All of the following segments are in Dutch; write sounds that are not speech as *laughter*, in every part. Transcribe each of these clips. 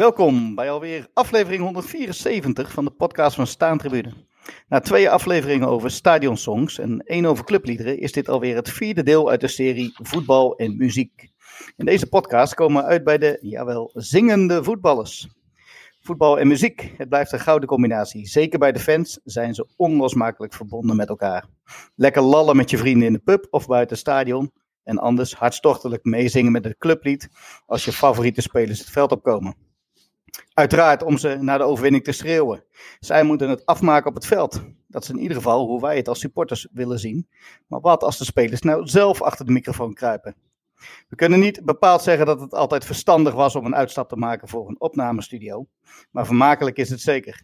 Welkom bij alweer aflevering 174 van de podcast van Staantribune. Na twee afleveringen over stadionsongs en één over clubliederen is dit alweer het vierde deel uit de serie Voetbal en Muziek. In deze podcast komen we uit bij de, jawel, zingende voetballers. Voetbal en muziek, het blijft een gouden combinatie. Zeker bij de fans zijn ze onlosmakelijk verbonden met elkaar. Lekker lallen met je vrienden in de pub of buiten het stadion. En anders hartstochtelijk meezingen met het clublied als je favoriete spelers het veld opkomen. Uiteraard om ze naar de overwinning te schreeuwen. Zij moeten het afmaken op het veld. Dat is in ieder geval hoe wij het als supporters willen zien. Maar wat als de spelers nou zelf achter de microfoon kruipen? We kunnen niet bepaald zeggen dat het altijd verstandig was om een uitstap te maken voor een opnamestudio. Maar vermakelijk is het zeker.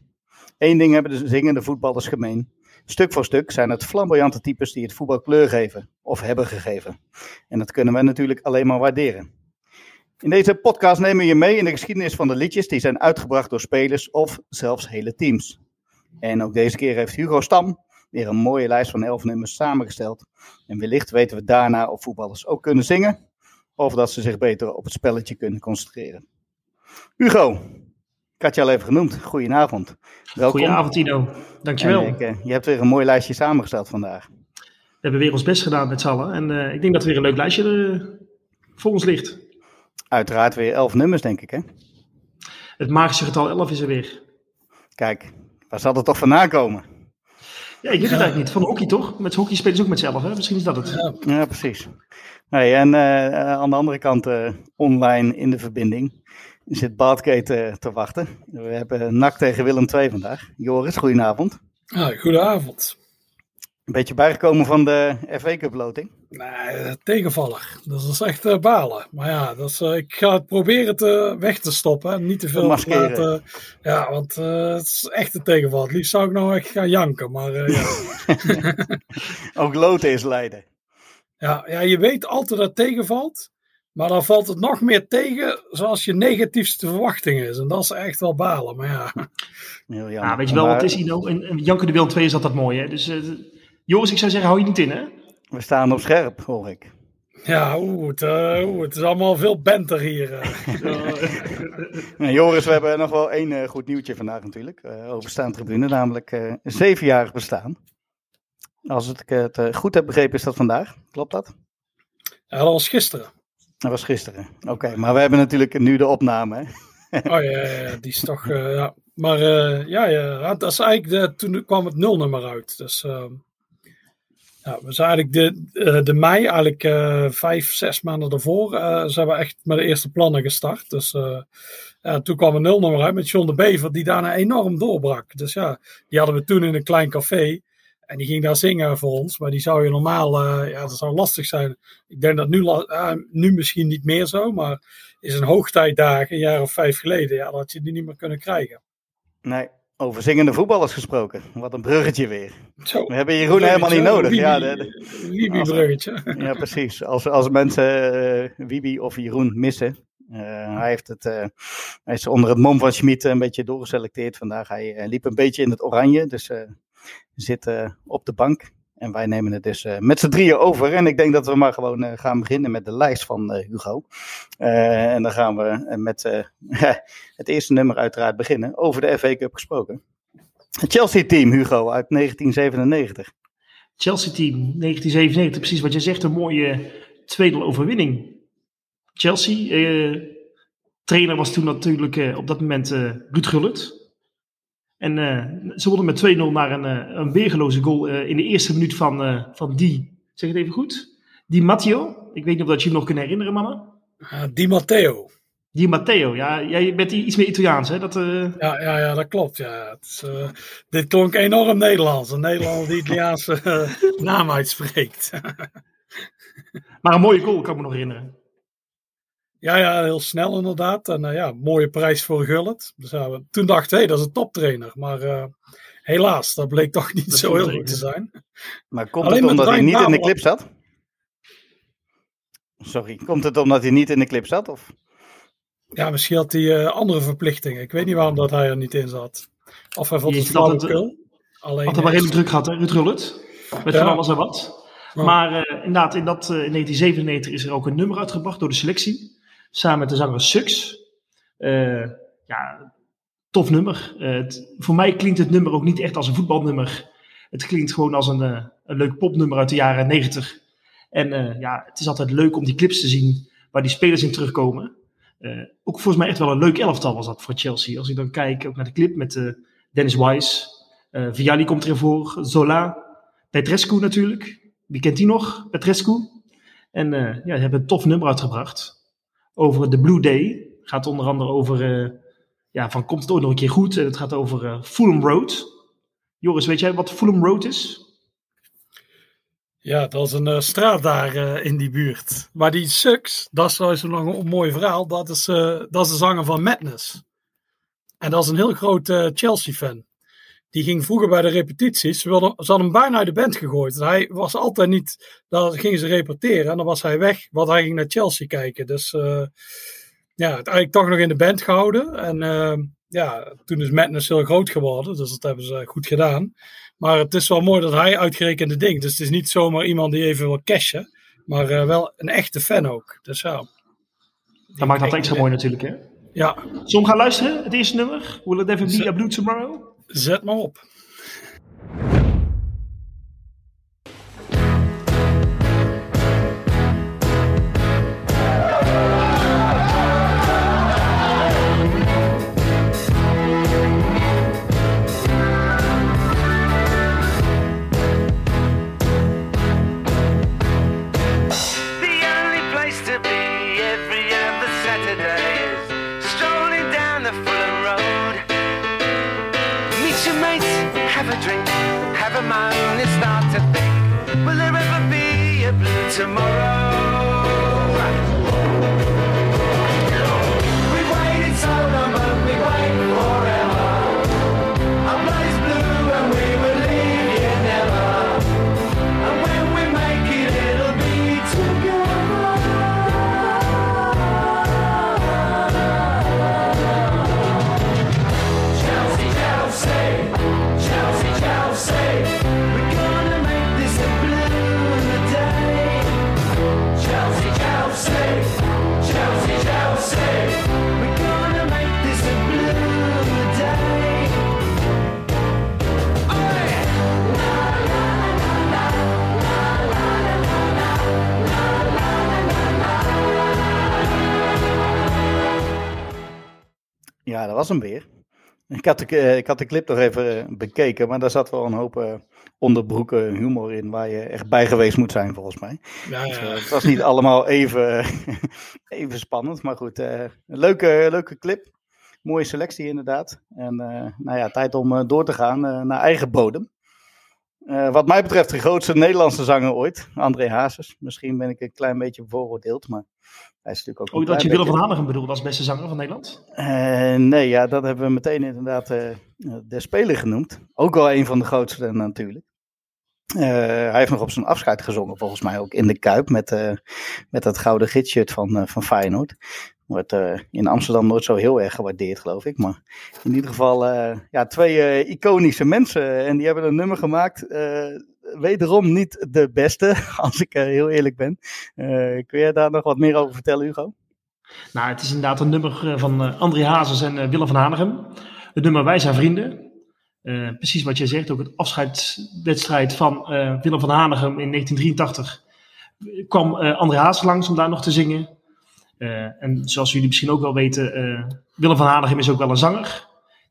Eén ding hebben de zingende voetballers gemeen. Stuk voor stuk zijn het flamboyante types die het voetbal kleur geven of hebben gegeven. En dat kunnen we natuurlijk alleen maar waarderen. In deze podcast nemen we je mee in de geschiedenis van de liedjes die zijn uitgebracht door spelers of zelfs hele teams. En ook deze keer heeft Hugo Stam weer een mooie lijst van elf nummers samengesteld. En wellicht weten we daarna of voetballers ook kunnen zingen of dat ze zich beter op het spelletje kunnen concentreren. Hugo, ik had je al even genoemd. Goedenavond. Welkom. Goedenavond Tino, dankjewel. Ik, uh, je hebt weer een mooi lijstje samengesteld vandaag. We hebben weer ons best gedaan met z'n allen. En uh, ik denk dat er weer een leuk lijstje uh, voor ons ligt. Uiteraard weer elf nummers, denk ik, hè? Het magische getal 11 is er weer. Kijk, waar zal het toch vandaan komen? Ja, ik weet het eigenlijk niet. Van hockey toch? Met hockey spelen ze ook met zelf, hè? Misschien is dat het. Ja, ja precies. Nee, en uh, aan de andere kant, uh, online in de verbinding, zit Baardgate te wachten. We hebben NAC tegen Willem II vandaag. Joris, goedenavond. Ah, goedenavond. Een beetje bijgekomen van de FA Cup loting? Nee, tegenvallig. Dat is echt uh, balen. Maar ja, dat is, uh, ik ga het proberen te, weg te stoppen. Niet te veel laten. Ja, want uh, het is echt een tegenval. Het liefst zou ik nou echt gaan janken. Maar ja. *laughs* Ook loten is lijden. Ja, ja, je weet altijd dat het tegenvalt. Maar dan valt het nog meer tegen zoals je negatiefste verwachting is. En dat is echt wel balen. Maar ja. Heel ja weet je wel, wat is hier nou? En, Janken de Wil 2 is altijd mooi. Hè? Dus Joris, ik zou zeggen, hou je niet in, hè? We staan op scherp, hoor ik. Ja, oeh, het, uh, het is allemaal veel benter hier. *laughs* *laughs* nee, Joris, we hebben nog wel één uh, goed nieuwtje vandaag natuurlijk. Uh, over staantribune, namelijk zevenjarig bestaan. Als ik het goed heb begrepen, is dat vandaag. Klopt dat? Ja, dat was gisteren. Dat was gisteren. Oké, maar we hebben natuurlijk nu de opname. Hè? oh ja, ja, die is toch. ja. Maar ja, ja, dat is eigenlijk de, toen kwam het nulnummer uit. Dus ehm, ja, we zijn eigenlijk de, eh, de mei, eigenlijk uh, vijf, zes maanden daarvoor, uh, zijn we echt met de eerste plannen gestart. Dus toen kwam een nulnummer uit met John de Bever, die daarna enorm doorbrak. Dus ja, die hadden we toen in een klein café. En die ging daar zingen voor ons. Maar die zou je normaal, ja, dat zou lastig zijn. Ik denk dat nu, nu misschien niet meer zo, maar is een hoogtijdagen, een jaar of vijf geleden, ja, dat had je die niet meer kunnen krijgen. Nee, over zingende voetballers gesproken. Wat een bruggetje weer. Zo, we hebben Jeroen helemaal niet nodig. Wiebe, ja, Wiebe-bruggetje. Ja, precies. Als, als mensen uh, Wiebe of Jeroen missen. Uh, hij, heeft het, uh, hij is onder het mom van Schmid een beetje doorgeselecteerd vandaag. Hij liep een beetje in het oranje, dus zit op de bank. En wij nemen het dus uh, met z'n drieën over. En ik denk dat we maar gewoon uh, gaan beginnen met de lijst van uh, Hugo. en dan gaan we met *laughs* het eerste nummer uiteraard beginnen. Over de FA Cup gesproken. Het Chelsea-team, Hugo, uit 1997. Chelsea-team, 1997. Precies wat je zegt, een mooie tweede overwinning. Chelsea, trainer was toen natuurlijk op dat moment Ruud Gullit. En uh, ze wonnen met 2-0 naar een, uh, een weergeloze goal uh, in de eerste minuut van, van die, zeg het even goed, Di Matteo. Ik weet niet of dat je hem nog kunt herinneren, mannen. Di Matteo. Di Matteo, ja. Jij bent iets meer Italiaans, hè? Dat, ja, ja, ja, dat klopt. Ja. Het is, dit klonk enorm Nederlands. Een Nederlander die Italiaanse *laughs* naam uitspreekt. *laughs* maar een mooie goal, kan ik me nog herinneren. Ja, ja, heel snel inderdaad. En uh, ja, mooie prijs voor Gullit. Dus, uh, toen dacht ik, hey, dat is een toptrainer. Maar uh, helaas, dat bleek toch niet zo heel goed te zijn. Maar komt Alleen het omdat hij niet in de clip zat? Sorry, komt het omdat hij niet in de clip zat? Of? Ja, misschien had hij andere verplichtingen. Ik weet niet waarom dat hij er niet in zat. Of hij vond het flauwekul. Alleen, had hij wel redelijk druk gehad, hè, Ruud Gullit? Met ja. van alles en wat. Maar inderdaad, in, dat, in 1997 is er ook een nummer uitgebracht door de selectie samen met de zanger Sux. Uh, ja, tof nummer. Het, voor mij klinkt het nummer ook niet echt als een voetbalnummer. Het klinkt gewoon als een, een leuk popnummer uit de jaren 90. En ja, het is altijd leuk om die clips te zien waar die spelers in terugkomen. ook volgens mij echt wel een leuk elftal was dat voor Chelsea. Als ik dan kijk ook naar de clip met Dennis Wise. Viali komt erin voor, Zola, Petrescu natuurlijk. Wie kent die nog? Petrescu. En uh, ja, ze hebben een tof nummer uitgebracht. Over de Blue Day. Gaat onder andere over, uh, ja, van komt het ooit nog een keer goed? En het gaat over uh, Fulham Road. Joris, weet jij wat Fulham Road is? Ja, dat is een straat daar in die buurt. Maar die Sux, dat is zo lang een mooi verhaal. Dat is, dat is de zanger van Madness. En dat is een heel groot Chelsea-fan. Die ging vroeger bij de repetities. Ze, wilden, ze hadden hem bijna uit de band gegooid. Hij was altijd niet. Dan gingen ze repeteren en dan was hij weg. Want hij ging naar Chelsea kijken. Dus uh, ja, uiteindelijk toch nog in de band gehouden. En uh, ja, toen is Madness heel groot geworden. Dus dat hebben ze goed gedaan. Maar het is wel mooi dat hij uitgerekende ding. Dus het is niet zomaar iemand die even wil cashen. Maar uh, wel een echte fan ook. Dus ja. Dat maakt dat extra mooi natuurlijk, hè? Ja. Zullen we gaan luisteren? Het eerste nummer? Will it ever be a blue tomorrow? Zet maar op. Ja, was hem weer. Ik had, de, eh, ik had de clip nog even eh, bekeken, maar daar zat wel een hoop uh, onderbroeken humor in waar je echt bij geweest moet zijn, volgens mij. Ja, ja. Dus, het was niet allemaal even, *laughs* even spannend, maar goed. een leuke, leuke clip. Mooie selectie inderdaad. En nou ja, tijd om door te gaan naar eigen bodem. wat mij betreft de grootste Nederlandse zanger ooit, André Hazes. Misschien ben ik een klein beetje bevooroordeeld, maar hij is natuurlijk ook. Oh, dat je Willem van Hanegem bedoelt als beste zanger van Nederland? Uh, nee, ja, dat hebben we meteen inderdaad uh, de speler genoemd. Ook wel een van de grootste natuurlijk. Uh, hij heeft nog op zijn afscheid gezongen, volgens mij ook in de Kuip met, met dat gouden gidshirt van, van Feyenoord. Wordt in Amsterdam nooit zo heel erg gewaardeerd, geloof ik. Maar in ieder geval ja, twee iconische mensen. En die hebben een nummer gemaakt wederom niet de beste, *laughs* als ik heel eerlijk ben. Uh, kun je daar nog wat meer over vertellen, Hugo? Nou, het is inderdaad een nummer eh, van uh, André Hazes en Willem van Hanegem. Het nummer Wij zijn vrienden. precies wat je zegt, ook het afscheidswedstrijd van Willem van Hanegem in 1983. kwam André Hazes langs om daar nog te zingen. en zoals jullie misschien ook wel weten, Willem van Hanegem is ook wel een zanger.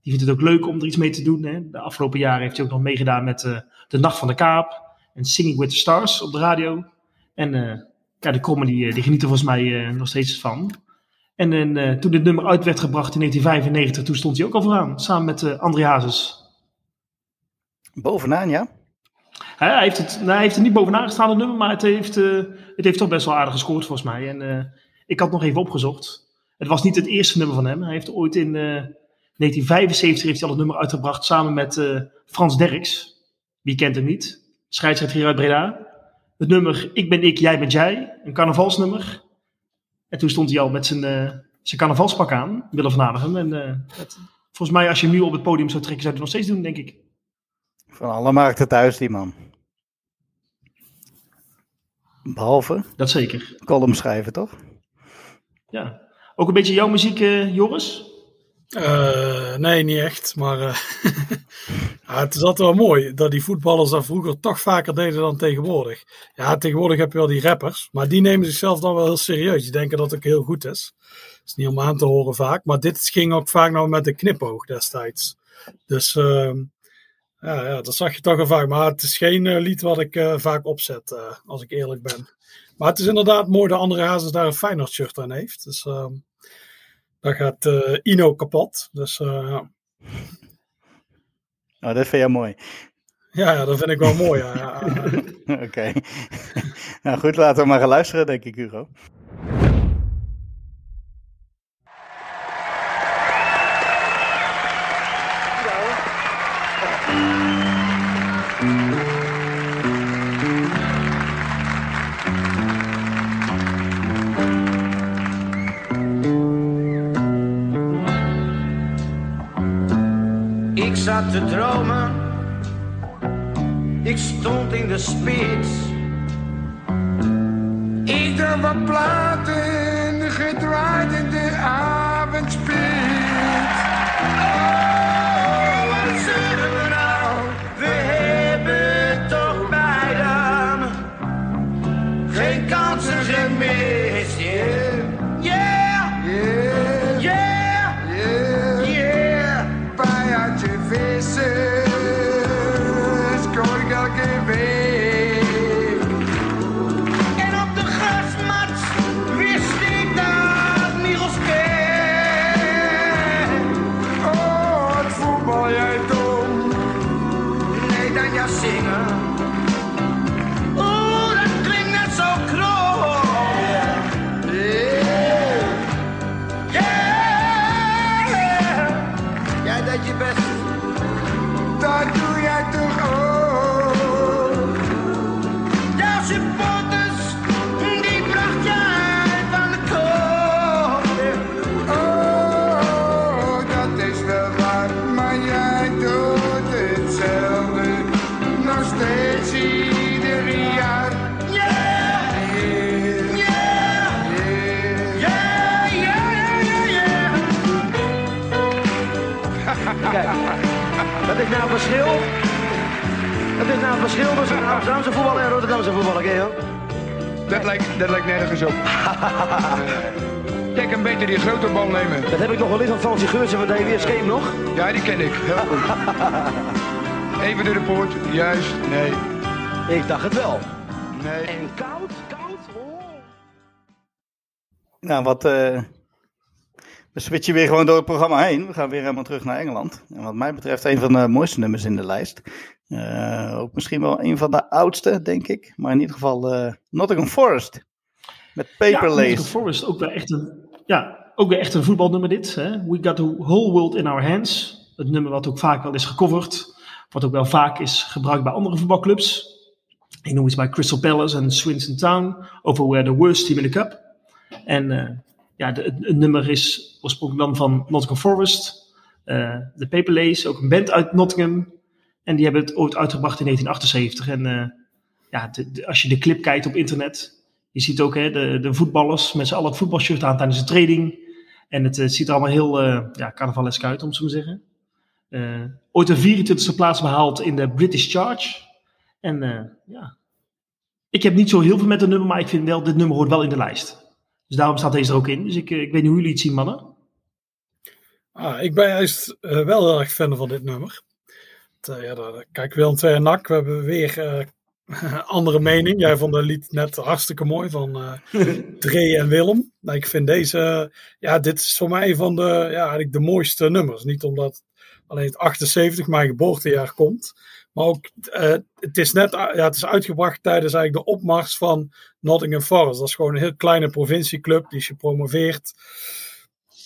Die vindt het ook leuk om er iets mee te doen. Hè. De afgelopen jaren heeft hij ook nog meegedaan met uh, De Nacht van de Kaap en Singing with the Stars op de radio. En uh, ja, de Kromme die, die genieten volgens mij uh, nog steeds van. En toen dit nummer uit werd gebracht in 1995, toen stond hij ook al vooraan, samen met André Hazes. Bovenaan, ja? Hij heeft, het, nou, hij heeft er niet bovenaan gestaan, het nummer, maar het heeft, het heeft toch best wel aardig gescoord volgens mij. En ik had nog even opgezocht. Het was niet het eerste nummer van hem. Hij heeft ooit in 1975 heeft hij al het nummer uitgebracht samen met Frans Derks. Wie kent hem niet? Scheidsrechter hier uit Breda. Het nummer Ik ben ik, jij bent jij. Een carnavalsnummer. En toen stond hij al met zijn, uh, zijn carnavalspak aan, Willem van Aardigem. En uh, het, volgens mij als je hem nu op het podium zou trekken, zou hij het nog steeds doen, denk ik. Van alle markten thuis, die man. Behalve? Dat zeker. Column schrijven, toch? Ja. Ook een beetje jouw muziek, Joris? Uh, nee, niet echt. Maar uh, *laughs* het is altijd wel mooi dat die voetballers dat vroeger toch vaker deden dan tegenwoordig. Ja, tegenwoordig heb je wel die rappers, maar die nemen zichzelf dan wel heel serieus. Die denken dat het heel goed is. Dat is niet om aan te horen vaak. Maar dit ging ook vaak nog met de knipoog destijds. Dus uh, ja, ja, dat zag je toch al vaak. Maar het is geen uh, lied wat ik vaak opzet, als ik eerlijk ben. Maar het is inderdaad mooi dat andere Hazes daar een Feyenoord shirt aan heeft. Dus ehm, daar gaat Ino kapot. Dus ja. Oh, dat vind jij mooi. Ja, ja, dat vind ik wel mooi. Ja. *laughs* Oké. nou goed, laten we maar gaan luisteren, denk ik, Hugo. Zat te dromen. Ik stond in de spits. Ik had wat platen gedraaid in de avondspits. Verschil. Dat is nou een verschil tussen Amsterdamse voetballer en Rotterdamse voetballer, ken je wel? Dat lijkt, dat lijkt nergens op. *laughs* Kijk, een beetje die grote bal nemen. Dat heb ik nog wel eens van Fransie Geurtsen van de HWS Game nog. Ja, die ken ik. Heel goed. *laughs* Even door de poort. Juist. Nee. Ik dacht het wel. Nee. En koud, koud. Oh. Nou, wat. eh, we switchen weer gewoon door het programma heen. We gaan weer helemaal terug naar Engeland. En wat mij betreft, een van de mooiste nummers in de lijst. Eh, ook misschien wel een van de oudste, denk ik. Maar in ieder geval eh, Nottingham Forest. Met Paper Ja. Nottingham Forest, ook weer echt een, ja, ook weer echt een voetbalnummer dit. Hè? We got the whole world in our hands. Het nummer wat ook vaak wel is gecoverd. Wat ook wel vaak is gebruikt bij andere voetbalclubs. Ik noem iets bij Crystal Palace en Swinton Town. Over we're the worst team in the cup. En eh, ja, de, het, nummer is oorspronkelijk dan van Nottingham Forest. Eh, de Paper Lace, ook een band uit Nottingham. En die hebben het ooit uitgebracht in 1978. En eh, ja, de- de- als je de clip kijkt op internet, je ziet ook hè, de, de voetballers met z'n allen het voetbalshirt aan tijdens de training. En het eh, ziet er allemaal heel eh ja, carnavalesk uit, om zo maar te zeggen. Ooit een 24e plaats behaald in de British Charge. En ja, ik heb niet zo heel veel met het nummer, maar ik vind wel, dit nummer hoort wel in de lijst. Dus daarom staat deze er ook in. Dus ik, eh, ik weet niet hoe jullie het zien, mannen. Ah, ik ben juist eh, wel heel erg fan van dit nummer. Het, eh, ja, daar- kijk, Willem 2 en NAC, we hebben weer eh, *laughs* andere mening. Jij vond het lied net hartstikke mooi van eh *laughs* Dre en Willem. Nou, ik vind deze, ja, dit is voor mij van de, ja, eigenlijk de mooiste nummers. Niet omdat alleen het 78 mijn geboortejaar komt. Maar ook, eh, het is net, ja, het is uitgebracht tijdens eigenlijk de opmars van Nottingham Forest. Dat is gewoon een heel kleine provincieclub, die is gepromoveerd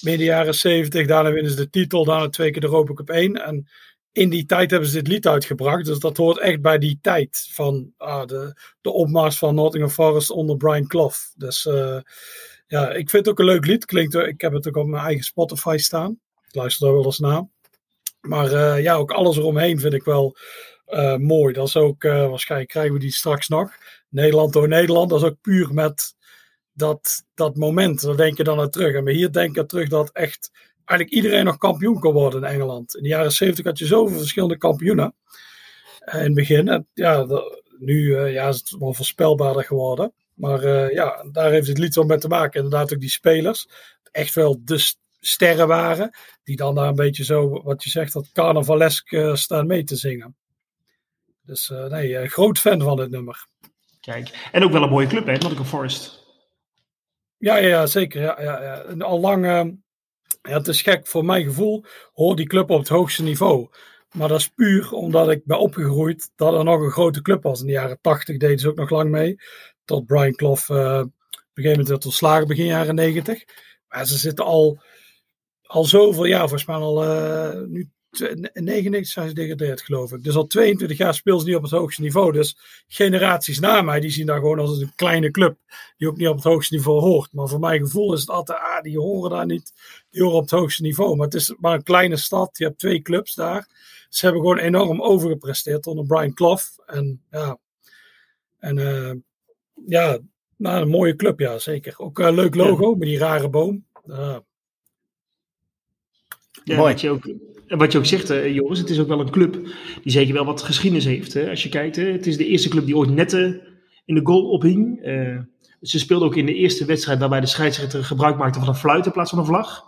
midden jaren 70. Daarna winnen ze de titel, daarna twee keer de Europa Cup 1. En in die tijd hebben ze dit lied uitgebracht. Dus dat hoort echt bij die tijd van ah, de, de opmars van Nottingham Forest onder Brian Clough. Dus eh, ja, ik vind het ook een leuk lied. Klinkt, ik heb het ook op mijn eigen Spotify staan. Ik luister daar wel eens naar. Maar eh, ja, ook alles eromheen vind ik wel eh, mooi. Dat is ook, eh, waarschijnlijk krijgen we die straks nog. Nederland door Nederland. Dat is ook puur met dat, dat moment. Daar denk je dan aan terug. En we hier denken terug dat echt eigenlijk iedereen nog kampioen kon worden in Engeland. In de jaren 70 had je zoveel verschillende kampioenen. Eh, in het begin. Ja, nu ja, is het wel voorspelbaarder geworden. Maar ja, daar heeft het lied wel mee te maken. Inderdaad ook die spelers. Echt wel de sterren waren. Die dan daar een beetje zo, wat je zegt, dat carnavalesk eh, staan mee te zingen. Dus eh, nee, eh, groot fan van dit nummer. Kijk. En ook wel een mooie club, hè, Nottingham Forest. Ja, ja, ja zeker. Ja, ja, ja. Al lang, eh, ja, het is gek voor mijn gevoel, hoort die club op het hoogste niveau. Maar dat is puur omdat ik ben opgegroeid dat er nog een grote club was. In de jaren tachtig deden ze ook nog lang mee. Tot Brian Clough op een gegeven moment werd ontslagen begin jaren negentig. Maar ze zitten al, al zoveel jaar, volgens mij al nu 99 zijn ze gedegradeerd, geloof ik. Dus al 22 jaar spelen ze niet op het hoogste niveau. Dus generaties na mij, die zien daar gewoon als een kleine club. Die ook niet op het hoogste niveau hoort. Maar voor mijn gevoel is het altijd, ah, die horen daar niet. Die horen op het hoogste niveau. Maar het is maar een kleine stad. Je hebt twee clubs daar. Ze hebben gewoon enorm overgepresteerd onder Brian Clough. En ja, en, eh, ja nou, een mooie club, ja, zeker. Ook een leuk logo met die rare boom. Ja. Ja, Mooi. Wat je ook, wat je ook zegt, eh, Joris, het is ook wel een club die zeker wel wat geschiedenis heeft. Hè? Als je kijkt, hè, het is de eerste club die ooit netten in de goal ophing. Eh, ze speelden ook in de eerste wedstrijd waarbij de scheidsrechter gebruik maakte van een fluit in plaats van een vlag.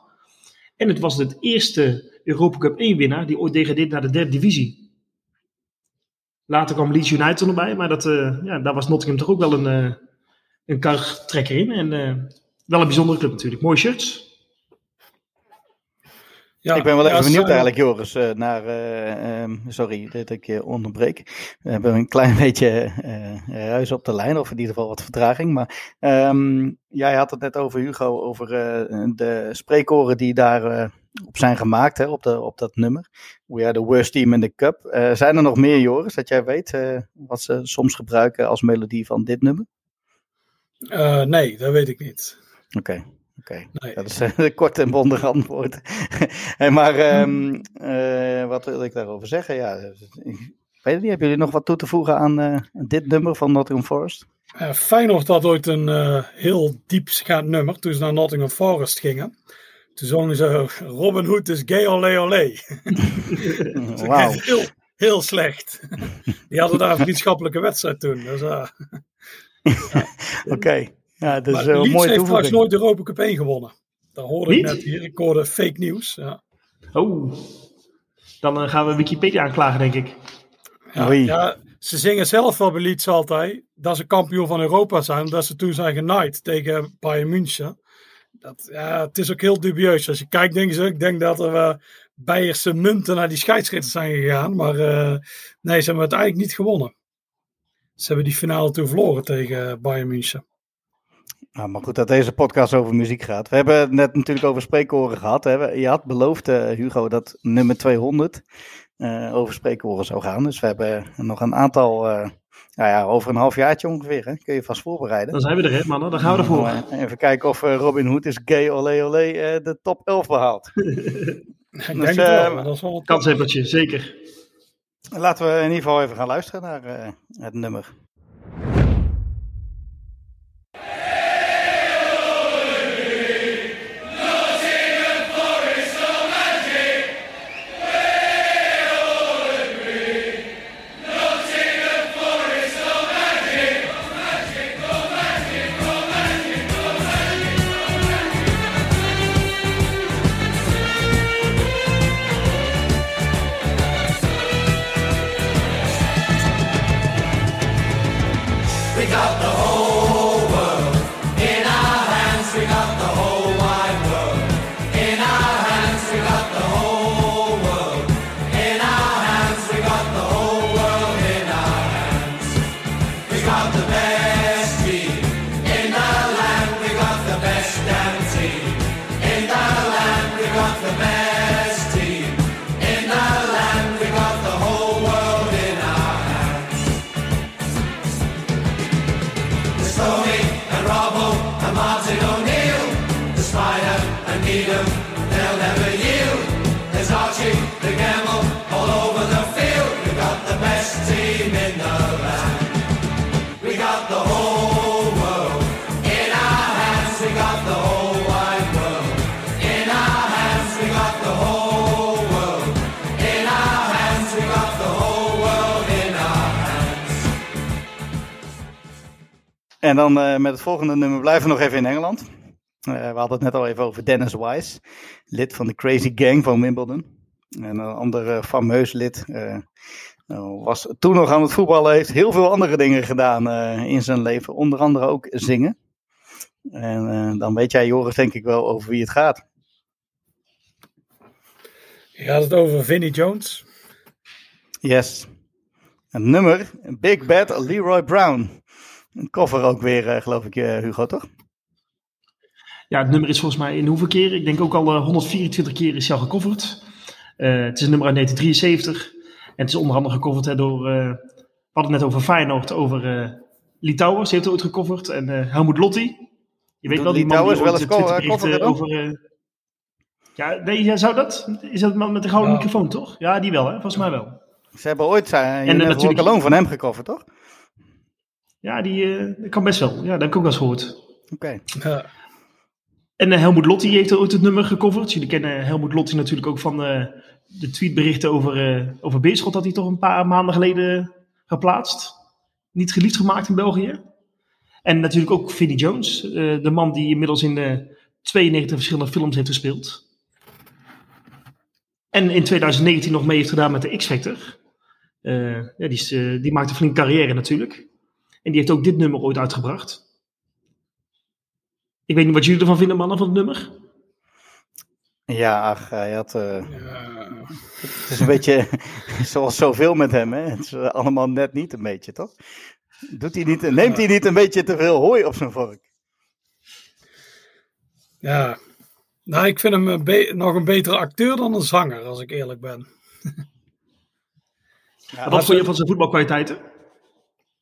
En het was het eerste Europa Cup 1 winnaar die ooit degradeerde naar de derde divisie. Later kwam Leeds United erbij, maar dat, eh, ja, daar was Nottingham toch ook wel een, eh een kartrekker in. En wel een bijzondere club natuurlijk. Mooie shirts. Ja, ik ben wel even ja, benieuwd eigenlijk, Joris, eh, naar. eh, ehm, sorry dat ik je onderbreek. We hebben een klein *laughs* beetje eh ruis op de lijn, of in ieder geval wat vertraging. Maar ehm, jij had het net over Hugo, over de spreekoren die daar op zijn gemaakt, hè, op, de, op dat nummer. We are the worst team in the cup. Zijn er nog meer, Joris, dat jij weet wat ze soms gebruiken als melodie van dit nummer? Nee, dat weet ik niet. Oké. Oké, Nee. dat is eh, *laughs* een kort en bondig antwoord. *laughs* hey, maar ehm, eh, wat wil ik daarover zeggen? Ja, ik weet het niet. Hebben jullie nog wat toe te voegen aan eh, dit nummer van Nottingham Forest? Uh, Feyenoord had ooit een eh, heel diepgaand nummer toen ze naar Nottingham Forest gingen. Toen zongen ze Robin Hood is gay olé olé. *laughs* Wauw. Heel, heel slecht. Die hadden daar een vriendschappelijke wedstrijd toen. Dus, eh, Oké, ja, dat is maar een Leeds mooie heeft trouwens toevoeging. nooit de Europa Cup 1 gewonnen. Dat hoorde ik net hier. Ik hoorde fake nieuws. Ja. Oh, dan eh, gaan we Wikipedia aanklagen, denk ik. Ja, Oei. ja, ze zingen zelf wel bij Leeds altijd dat ze kampioen van Europa zijn. Omdat ze toen zijn genaaid tegen Bayern München. Dat, ja, het is ook heel dubieus. Als je kijkt, denken ze, ik denk dat er uh, Beierse munten naar die scheidsrechters zijn gegaan. Maar uh, nee, ze hebben het eigenlijk niet gewonnen. Ze hebben die finale toen verloren tegen Bayern München. Nou, maar goed dat deze podcast over muziek gaat. We hebben het net natuurlijk over spreekkoren gehad. Hè. Je had beloofd, uh, Hugo, dat nummer 200 uh, over spreekkoren zou gaan. Dus we hebben nog een aantal, uh, nou ja, over een halfjaartje ongeveer. Hè. Kun je vast voorbereiden. Dan zijn we er, hè, mannen. Dan gaan we ervoor. Uh, even kijken of Robin Hood is gay olé olé uh, de top 11 behaalt. *laughs* Ik dus, denk het wel. Dat is wel een Kanshebbertje, zeker. Laten we in ieder geval even gaan luisteren naar uh, het nummer. En dan eh, met het volgende nummer blijven we nog even in Engeland. Eh, we hadden het net al even over Dennis Wise, lid van de Crazy Gang van Wimbledon. En een ander eh, fameus lid. nou, was toen nog aan het voetballen, heeft heel veel andere dingen gedaan in zijn leven. Onder andere ook zingen. En dan weet jij, Joris, denk ik wel over wie het gaat. Je gaat het over Vinnie Jones. Yes. Het nummer, Big Bad Leroy Brown. Een cover ook weer, eh, geloof ik, eh, Hugo, toch? Ja, het nummer is volgens mij in hoeveel keer? Ik denk ook al eh, 124 keer is hij al gecoverd. Eh, het is een nummer uit 1973. En het is onder andere gecoverd hè, door... eh, we hadden het net over Feyenoord, over eh Lee Towers. Die heeft het ooit gecoverd. En eh Helmut Lotti. Je weet Doet wel, die man die wel eens coveren over... eh, ja, nee, zou dat? Is dat man met de gouden Ja. microfoon, toch? Ja, die wel, hè? Volgens mij wel. Ze hebben ooit zijn En, eh, natuurlijk- Alone van hem gecoverd, toch? Ja, die eh, dat kan best wel. Ja, dat heb ik ook wel eens gehoord. Oké. Ja. En eh, Helmoet Lotti heeft ooit het nummer gecoverd. Jullie kennen Helmoet Lotti natuurlijk ook van eh, de tweetberichten over, eh over Beerschot dat hij toch een paar maanden geleden geplaatst. Niet geliefd gemaakt in België. En natuurlijk ook Vinnie Jones, eh, de man die inmiddels in de 92 verschillende films heeft gespeeld. En in 2019 nog mee heeft gedaan met de X-Factor. Eh, ja, die, is, eh, die maakt een flinke carrière natuurlijk. En die heeft ook dit nummer ooit uitgebracht. Ik weet niet wat jullie ervan vinden, mannen, van het nummer. Ja, ach, hij had... eh, Ja. het is een beetje *laughs* zoals zoveel met hem, hè? Het is eh, allemaal net niet een beetje, toch? Doet hij niet, neemt hij niet een beetje te veel hooi op zijn vork? Ja. Nou, ik vind hem een be- nog een betere acteur dan een zanger, als ik eerlijk ben. Ja, wat vond je van zijn voetbalkwaliteiten?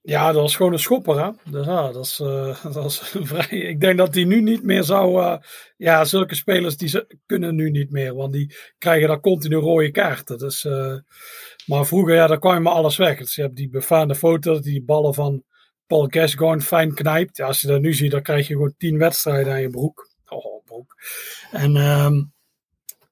Ja, dat was gewoon een schopper, hè. Dus ja, dat is, eh, *laughs* dat is vrij... Ik denk dat hij nu niet meer zou... eh, ja, zulke spelers die ze, kunnen nu niet meer, want die krijgen daar continu rode kaarten. Dus, eh, maar vroeger, ja, daar kwam je maar alles weg. Dus je hebt die befaamde foto, die ballen van Paul Gascoigne fijn knijpt. Als je dat nu ziet, dan krijg je gewoon tien wedstrijden aan je broek. Oh, broek. En... ehm,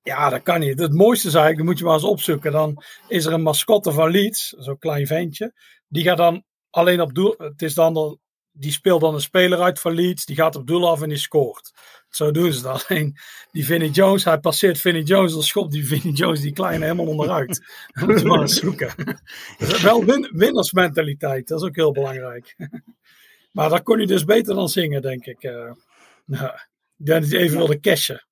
ja, dat kan niet. Het mooiste is eigenlijk, dat moet je maar eens opzoeken. Dan is er een mascotte van Leeds, zo'n klein ventje. Die gaat dan alleen op doel. Het is dan, dan die speelt dan een speler uit van Leeds. Die gaat op doel af en die scoort. Zo doen ze dat. *laughs* Alleen die Vinnie Jones, hij passeert Vinnie Jones. Dan schopt die Vinnie Jones die kleine helemaal onderuit. *laughs* Dat moet je maar eens zoeken. Is *laughs* Wel win, winnersmentaliteit, dat is ook heel belangrijk. Maar dat kon hij dus beter dan zingen, denk ik. Eh, ja. Ik denk dat hij even wilde cashen.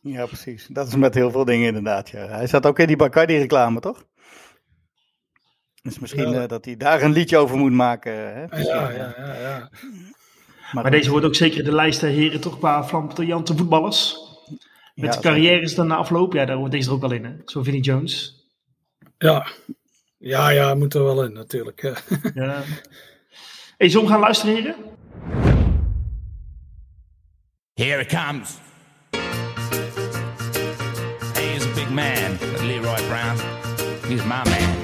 Ja, precies. Dat is met heel veel dingen inderdaad. Ja. Hij zat ook in die Bacardi-reclame, toch? Dus misschien Ja. eh, dat hij daar een liedje over moet maken. Hè? Ja, ja, ja, ja. Maar deze hoort ook zeker de lijst der heren toch qua flamboyante voetballers. Met ja, de carrières dan na afloop. Ja, daar hoort deze er ook wel in. Hè? Zo Vinnie Jones. Ja, ja, ja moet er wel in natuurlijk. eh. *laughs* Ja. Hey, zullen we gaan luisteren, heren? Here it comes. He's a big man, Leroy Brown. He's my man.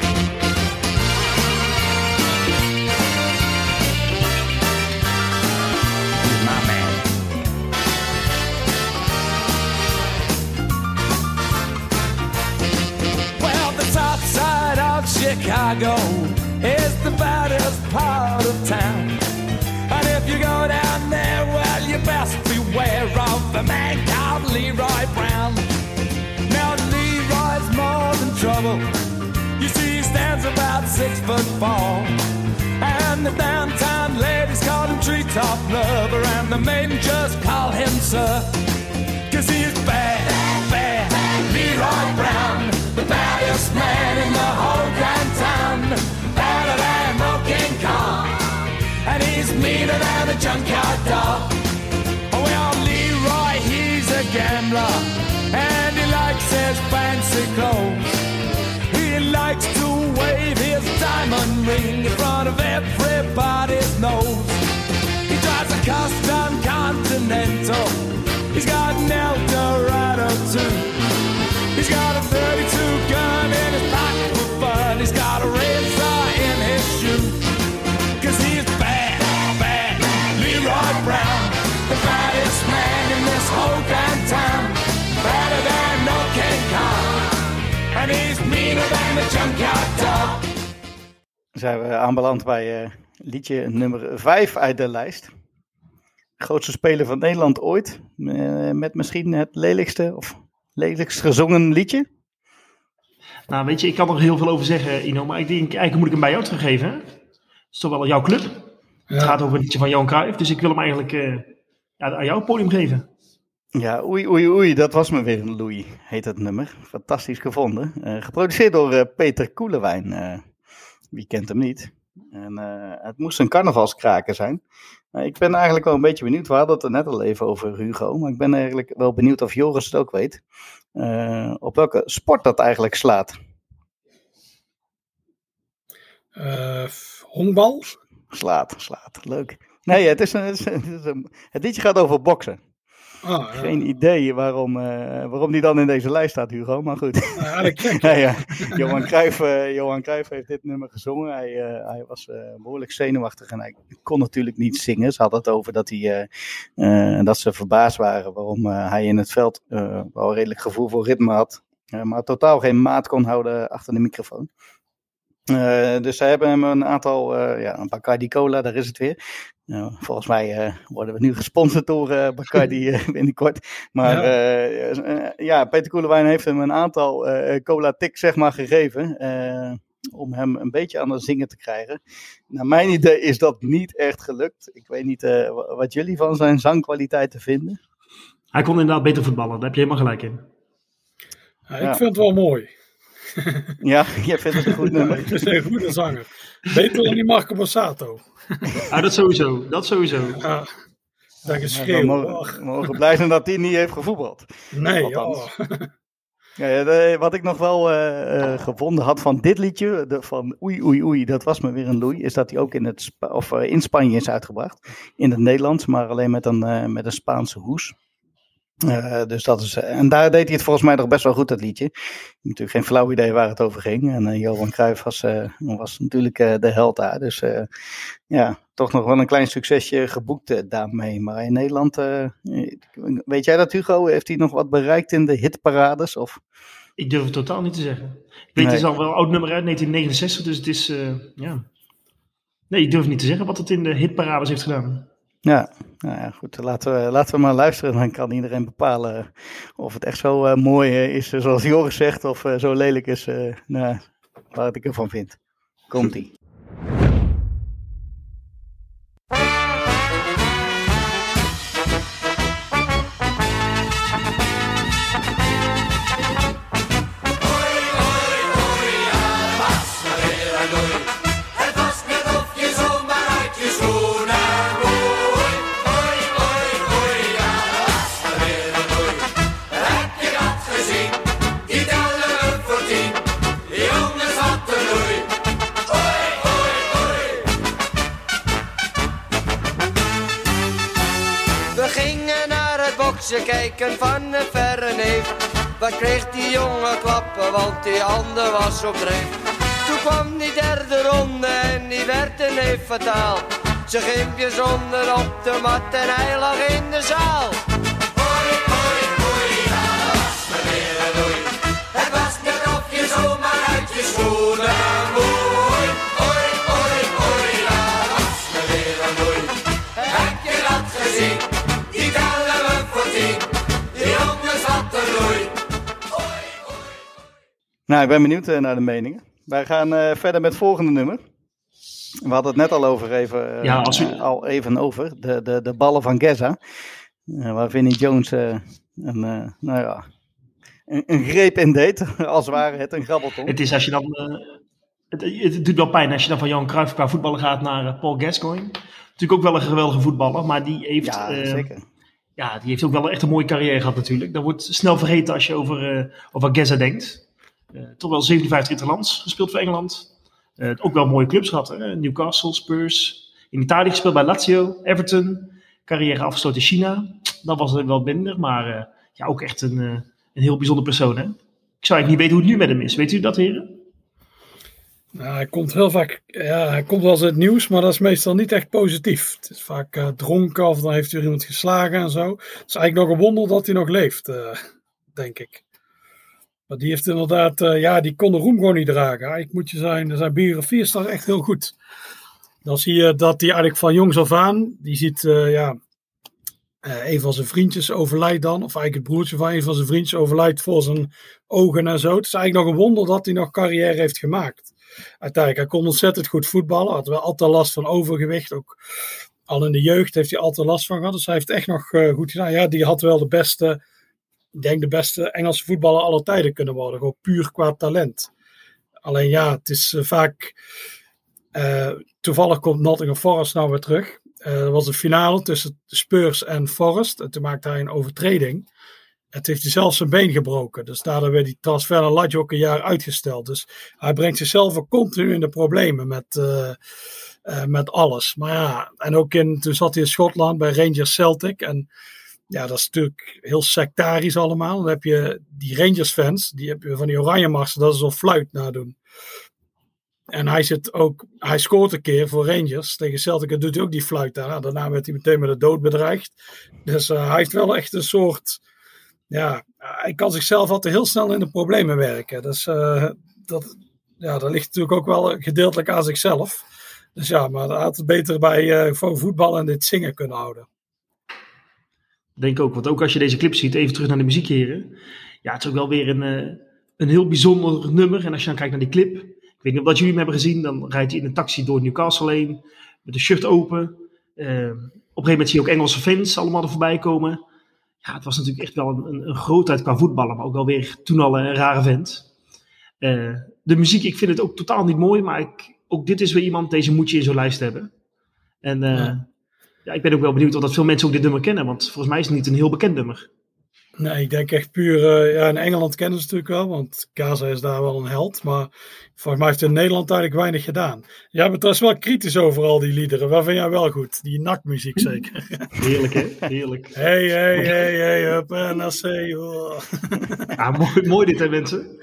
Chicago is the baddest part of town. And if you go down there, well, you best beware of a man called Leroy Brown. Now, Leroy's more than trouble. You see, he stands about six foot four. And the downtown ladies call him treetop lover, and the men just call him sir. Cause he's bad, bad, Leroy Brown, the baddest man in the whole dog. Oh, well, Leroy, he's a gambler, and he likes his fancy clothes. He likes to wave his diamond ring in front of everybody's nose. He drives a custom Continental. He's got an Eldorado too. Zijn we aanbeland bij eh, Liedje nummer 5 uit de lijst. Grootste speler van Nederland ooit. eh, met misschien het lelijkste of lelijkst gezongen liedje. Nou, weet je, ik kan er heel veel over zeggen, Ino, maar ik denk, eigenlijk moet ik hem bij jou teruggeven. Hè? Het is toch wel jouw club. Het gaat over een liedje van Johan Cruijff, dus ik wil hem eigenlijk eh, ja, aan jou het podium geven. Ja, oei, oei, oei, dat was me weer een Louis, heet het nummer. Fantastisch gevonden. Eh, geproduceerd door eh, Peter Koelewijn. Wie kent hem niet? En eh, het moest een carnavalskraker zijn. Ik ben eigenlijk wel een beetje benieuwd. We hadden het er net al even over Hugo. Maar ik ben eigenlijk wel benieuwd of Joris het ook weet. eh, op welke sport dat eigenlijk slaat. Eh, honkbal? Slaat, slaat. Leuk. Nee, het, is een, het, is een- het, is een- het liedje gaat over boksen. Ah, ja. Geen idee waarom, eh, waarom die dan in deze lijst staat, Hugo. Maar goed. Eigenlijk gek. Ja, *laughs* ja. Johan, Cruijff, eh, Johan Cruijff heeft dit nummer gezongen. Hij, eh, hij was eh, behoorlijk zenuwachtig en hij kon natuurlijk niet zingen. Ze hadden het over dat, hij, dat ze verbaasd waren waarom hij in het veld wel redelijk gevoel voor ritme had. maar totaal geen maat kon houden achter de microfoon. Dus ze hebben hem een aantal, eh, ja, een Bacardi Cola, daar is het weer. Nou, volgens mij eh, worden we nu gesponsord door eh, Bacardi *laughs* eh, binnenkort. Maar Ja. ja. ja, Peter Koelewijn heeft hem een aantal eh, cola tik zeg maar gegeven. eh, om hem een beetje aan het zingen te krijgen. Naar mijn idee is dat niet echt gelukt. Ik weet niet eh, wa- wat jullie van zijn zangkwaliteiten vinden. Hij kon inderdaad beter voetballen, daar heb je helemaal gelijk in. Ja, ik Ja. vind het wel mooi. Ja, *laughs* jij vindt het een goed Ja, nummer. ik vind het een goede zanger. Beter dan die Marco Borsato. Ah, dat sowieso, dat sowieso. Ja, dat Ja, we geschreeuw. mogen, we mogen blij zijn dat hij niet heeft gevoetbald. Nee, Althans. Ja, ja, de- wat ik nog wel eh, eh, gevonden had van dit liedje, de, van Oei Oei Oei, dat was me weer een loei, is dat hij ook in, het of, eh, in Spanje is uitgebracht. In het Nederlands, maar alleen met een, eh, met een Spaanse hoes. Eh, dus dat is, en daar deed hij het volgens mij nog best wel goed, dat liedje. Ik heb natuurlijk geen flauw idee waar het over ging. En eh, Johan Cruijff was, eh, was natuurlijk eh, de held daar. Dus eh, ja, toch nog wel een klein succesje geboekt eh, daarmee. Maar in Nederland, eh, weet jij dat Hugo, heeft hij nog wat bereikt in de hitparades? Of... Ik durf het totaal niet te zeggen. Ik weet, het is al wel een oud nummer uit 1969, dus het is, eh, ja. Nee, ik durf niet te zeggen wat het in de hitparades heeft gedaan. Ja, nou ja, goed. Laten we, laten we maar luisteren. Dan kan iedereen bepalen of het echt zo eh, mooi eh, is eh, zoals Joris zegt. Of zo lelijk is eh nou, wat ik ervan vind. Komt-ie. Zijn gimpjes onder op de mat en hij lag in de zaal. Hoi, hoi, hoi, dat was maar weer een oei. Het was net of je zomaar uit je schoenen groeit. Hoi, hoi, hoi, dat was maar weer een oei. Heb je dat gezien? Die tellen we voor tien. Die jongens hadden oei. Hoi, hoi. Nou, ik ben benieuwd eh, naar de meningen. Wij gaan eh, verder met het volgende nummer. We hadden het net al over even, eh, Ja, als u- al even over. De, de, de ballen van Geza. Eh, waar Vinnie Jones eh, een, nou ja, een, een greep in deed. *laughs* Als ware het een grabbelton. Het is als je dan. het, het doet wel pijn als je dan van Johan Cruijff qua voetballen gaat naar Paul Gascoigne. Natuurlijk ook wel een geweldige voetballer, maar die heeft, Ja, zeker. ja, die heeft ook wel echt een mooie carrière gehad natuurlijk. Dat wordt snel vergeten als je over, eh over Geza denkt. Toch wel 57 interlands gespeeld voor Engeland. Eh, ook wel mooie clubs gehad. Newcastle, Spurs. In Italië gespeeld bij Lazio, Everton. Carrière afgesloten in China. Dat was er wel minder, maar eh, ja, ook echt een, eh, een heel bijzonder persoon. Hè? Ik zou eigenlijk niet weten hoe het nu met hem is. Weet u dat, heren? Nou, hij komt heel vaak, ja, hij komt wel eens het nieuws, maar dat is meestal niet echt positief. Het is vaak eh, dronken of dan heeft hij iemand geslagen en zo. Het is eigenlijk nog een wonder dat hij nog leeft, denk ik. Maar die heeft inderdaad, eh, ja, die kon de roem gewoon niet dragen. Ik moet je zijn, zijn biografie is toch echt heel goed. dan zie je dat hij eigenlijk van jongs af aan, die ziet, eh, ja, eh, een van zijn vriendjes overlijdt dan, of eigenlijk het broertje van een van zijn vriendjes overlijdt voor zijn ogen en zo. Het is eigenlijk nog een wonder dat hij nog carrière heeft gemaakt. Uiteindelijk, hij kon ontzettend goed voetballen, had wel altijd last van overgewicht, ook al in de jeugd heeft hij altijd last van gehad. Dus hij heeft echt nog goed gedaan. Ja, die had wel de beste, ik denk de beste Engelse voetballer aller tijden kunnen worden, gewoon puur qua talent. Alleen ja, het is eh, vaak. eh, toevallig komt Nottingham Forest nou weer terug. Eh, Er was een finale tussen Spurs en Forest. En toen maakte hij een overtreding. Het heeft hij zelf zijn been gebroken. Dus daardoor werd die transfer naar Lazio ook een jaar uitgesteld. Dus hij brengt zichzelf ook continu in de problemen met, met alles. Maar ja, en ook in, toen zat hij in Schotland bij Rangers Celtic. En ja, dat is natuurlijk heel sectarisch allemaal. Dan heb je die Rangers fans, die heb je van die oranje marsen, dat is zo'n fluit nadoen. En hij zit ook, hij scoort een keer voor Rangers tegen Celtic doet hij ook die fluit daar. Nou, daarna werd hij meteen met de dood bedreigd. Dus eh, hij heeft wel echt een soort, ja, hij kan zichzelf altijd heel snel in de problemen werken. Dus eh, dat, ja, dat ligt natuurlijk ook wel gedeeltelijk aan zichzelf. Dus ja, maar hij had het beter bij eh, voor voetbal en dit zingen kunnen houden. Denk ook, want ook als je deze clip ziet, even terug naar de muziekheren. Ja, het is ook wel weer een, eh, een heel bijzonder nummer. En als je dan kijkt naar die clip, ik weet niet of dat jullie hem hebben gezien, dan rijdt hij in een taxi door Newcastle heen, met de shirt open. Eh, op een gegeven moment zie je ook Engelse fans allemaal er voorbij komen. Ja, het was natuurlijk echt wel een, een, een grootheid qua voetballen, maar ook wel weer toen al een rare vent. Eh, de muziek, ik vind het ook totaal niet mooi, maar ik, ook dit is weer iemand, deze moet je in zo'n lijst hebben. En. Ja, ik ben ook wel benieuwd of dat veel mensen ook dit nummer kennen, want volgens mij is het niet een heel bekend nummer. Nee, ik denk echt puur. eh, ja, in Engeland kennen ze het natuurlijk wel, want Gaza is daar wel een held. Maar volgens mij heeft het in Nederland eigenlijk weinig gedaan. Ja, maar het was wel kritisch over al die liederen. Waar vind jij wel goed? Die nakmuziek zeker. *laughs* Heerlijk, hè? Heerlijk. hey, hey, hey, hey, up en I say, oh. Ja, mooi, mooi dit, hè, mensen. *laughs*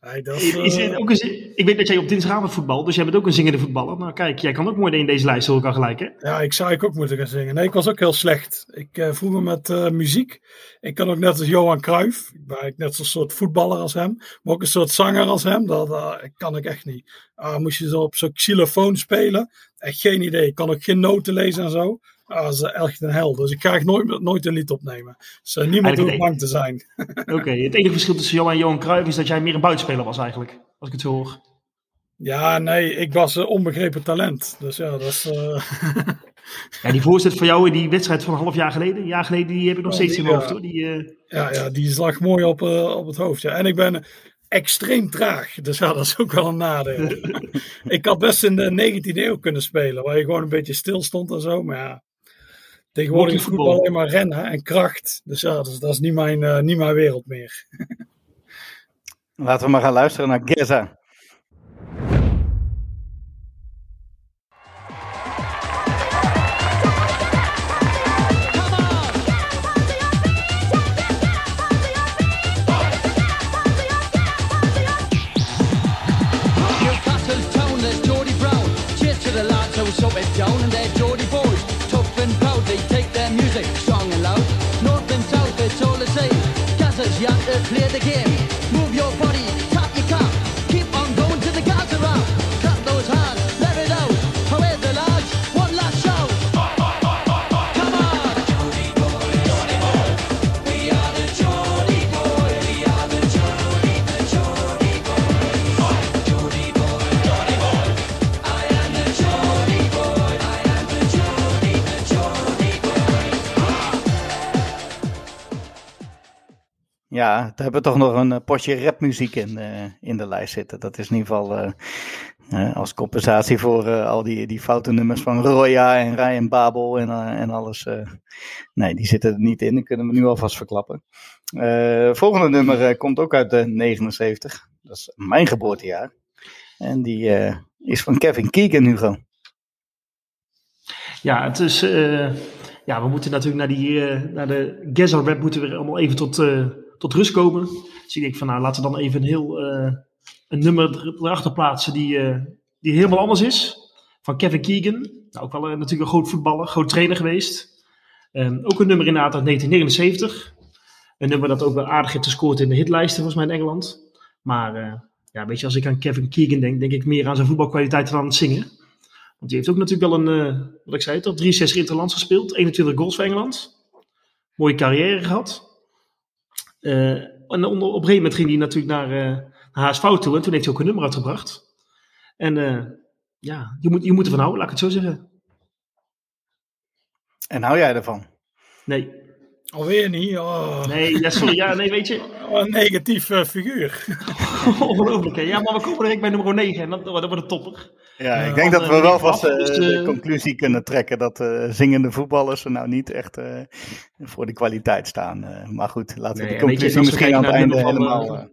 Hey, dat is, Is eh, ook een, ik weet dat jij op dinsdagavond voetbal, dus jij bent ook een zingende voetballer. Nou, kijk, jij kan ook mooi in deze lijst, hoor ik al gelijk, hè? Ja, ik zou ik ook moeten gaan zingen. Nee, ik was ook heel slecht. Ik eh vroeger met eh, muziek. Ik kan ook net als Johan Cruijff. Ik ben net zo'n soort voetballer als hem. Maar ook een soort zanger als hem. Dat kan ik echt niet. Ah, moest je zo op zo'n xylofoon spelen. Echt geen idee. Ik kan ook geen noten lezen en zo. Ah, dat is echt een hel. Dus ik ga echt nooit, nooit een lied opnemen. Dus niemand hoeft bang te zijn. Oké, *laughs* het enige verschil tussen jou en Johan Cruijff is dat jij meer een buitenspeler was eigenlijk, als ik het zo hoor. Ja, nee, ik was een onbegrepen talent. Dus ja, dat is... eh, *laughs* Ja, die voorzet van jou in die wedstrijd van een half jaar geleden, een jaar geleden, die heb ik nog Ja, steeds die, in mijn hoofd, ja. hoor. Die, eh, Ja, ja die slag mooi op, eh, op het hoofd. Ja. En ik ben extreem traag. Dus ja, *laughs* dat is ook wel een nadeel. ik had best in de 19e eeuw kunnen spelen. Waar je gewoon een beetje stil stond en zo. Maar ja, tegenwoordig is voetbal alleen maar rennen en kracht. Dus ja, dat is, dat is niet, mijn, eh, niet mijn wereld meer. *laughs* Laten we maar gaan luisteren naar Geza. It down, and Clear the game. Ja, daar hebben we toch nog een eh, potje rapmuziek in, eh, in de lijst zitten. Dat is in ieder geval eh, als compensatie voor al die, die foute nummers van Roya en Ryan Babel en, en alles. nee, die zitten er niet in. Dat kunnen we nu alvast verklappen. Volgende nummer komt ook uit de 79. Dat is mijn geboortejaar. En die is van Kevin Keegan, Hugo. ja, het is, ja, we moeten natuurlijk naar, die, naar de Gaza rap moeten we allemaal even tot, tot rust komen. Dus ik van, nou, laten we dan even een heel, eh, een nummer er- erachter plaatsen die, eh, die helemaal anders is. Van Kevin Keegan. Nou, ook wel eh, natuurlijk een groot voetballer, groot trainer geweest. Ehm, ook een nummer inderdaad uit 1979. Een nummer dat ook wel aardig heeft gescoord in de hitlijsten volgens mij in Engeland. Maar ja, weet je, als ik aan Kevin Keegan denk, denk ik meer aan zijn voetbalkwaliteit dan aan het zingen. Want die heeft ook natuurlijk wel een, eh, wat ik zei toch, 63 interlands gespeeld. 21 goals voor Engeland. Mooie carrière gehad. Eh, en onder, op een gegeven moment ging hij natuurlijk naar, eh naar HSV toe. En toen heeft hij ook een nummer uitgebracht. En eh, ja, je moet, je moet ervan houden, laat ik het zo zeggen. En hou jij ervan? Nee, Alweer niet. Oh, nee, ja, sorry. Ja, nee, weet je. *laughs* een negatief figuur. *laughs* Ongelooflijk, hè. Ja, maar we komen direct bij nummer 9 en dat, dat wordt een topper. Ja, ik denk dan, dat we wel vast eh, dus, de eh, conclusie kunnen trekken dat eh, zingende voetballers er nou niet echt eh, voor de kwaliteit staan. Eh, maar goed, laten we Nee, je, conclusie misschien aan het einde het helemaal... van, eh,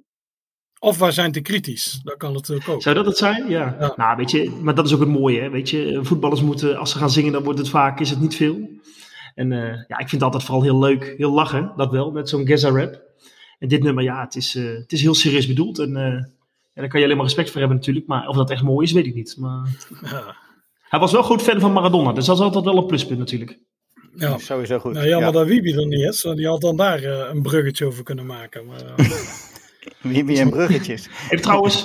Of wij zijn te kritisch. Dat kan natuurlijk ook. Zou dat het zijn? Ja. Ja. Nou, weet je, maar dat is ook het mooie, hè. Weet je, voetballers moeten, als ze gaan zingen, dan wordt het vaak, is het niet veel. En eh, ja, ik vind het altijd vooral heel leuk, heel lachen, dat wel, met zo'n Gezza rap. En dit nummer, ja, het is, eh, het is heel serieus bedoeld. En eh, ja, daar kan je alleen maar respect voor hebben natuurlijk. Maar of dat echt mooi is, weet ik niet. Maar Ja. hij was wel groot fan van Maradona, dus dat is altijd wel een pluspunt natuurlijk. Ja. Sowieso goed. Nou, jammer Ja. dat Wiebe er niet is. want Die had dan daar eh, een bruggetje over kunnen maken. Maar, eh, *laughs* Wie, wie en bruggetjes. En trouwens,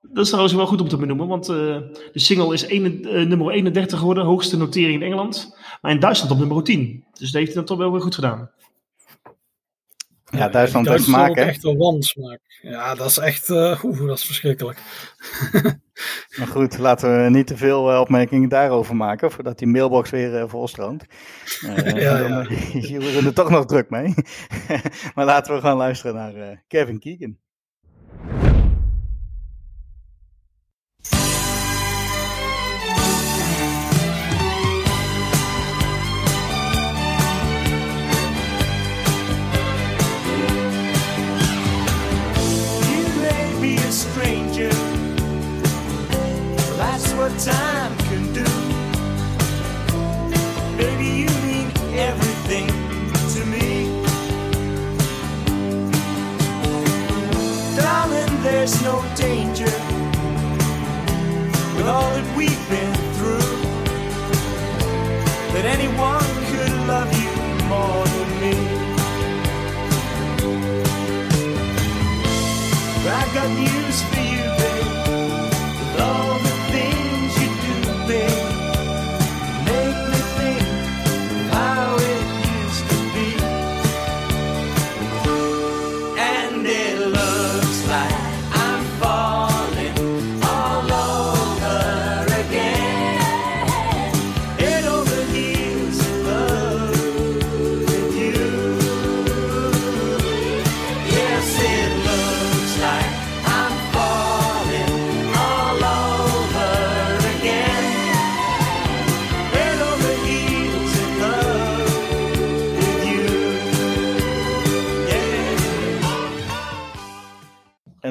dat is trouwens wel goed om te benoemen, want eh, de single is eh, nummer 31 geworden, hoogste notering in Engeland. Maar in Duitsland op nummer 10. Dus dat heeft hij dan toch wel weer goed gedaan. Ja, Duitsland heeft smaak, hè? echt een wansmaak. Ja, dat is echt... eh, oeh, dat is verschrikkelijk. *laughs* Maar goed, laten we niet te veel eh, opmerkingen daarover maken, voordat die mailbox weer eh, volstroomt. Eh, Ja, Jeroen *laughs* er toch nog druk mee. *laughs* maar laten we gaan luisteren naar Kevin Keegan.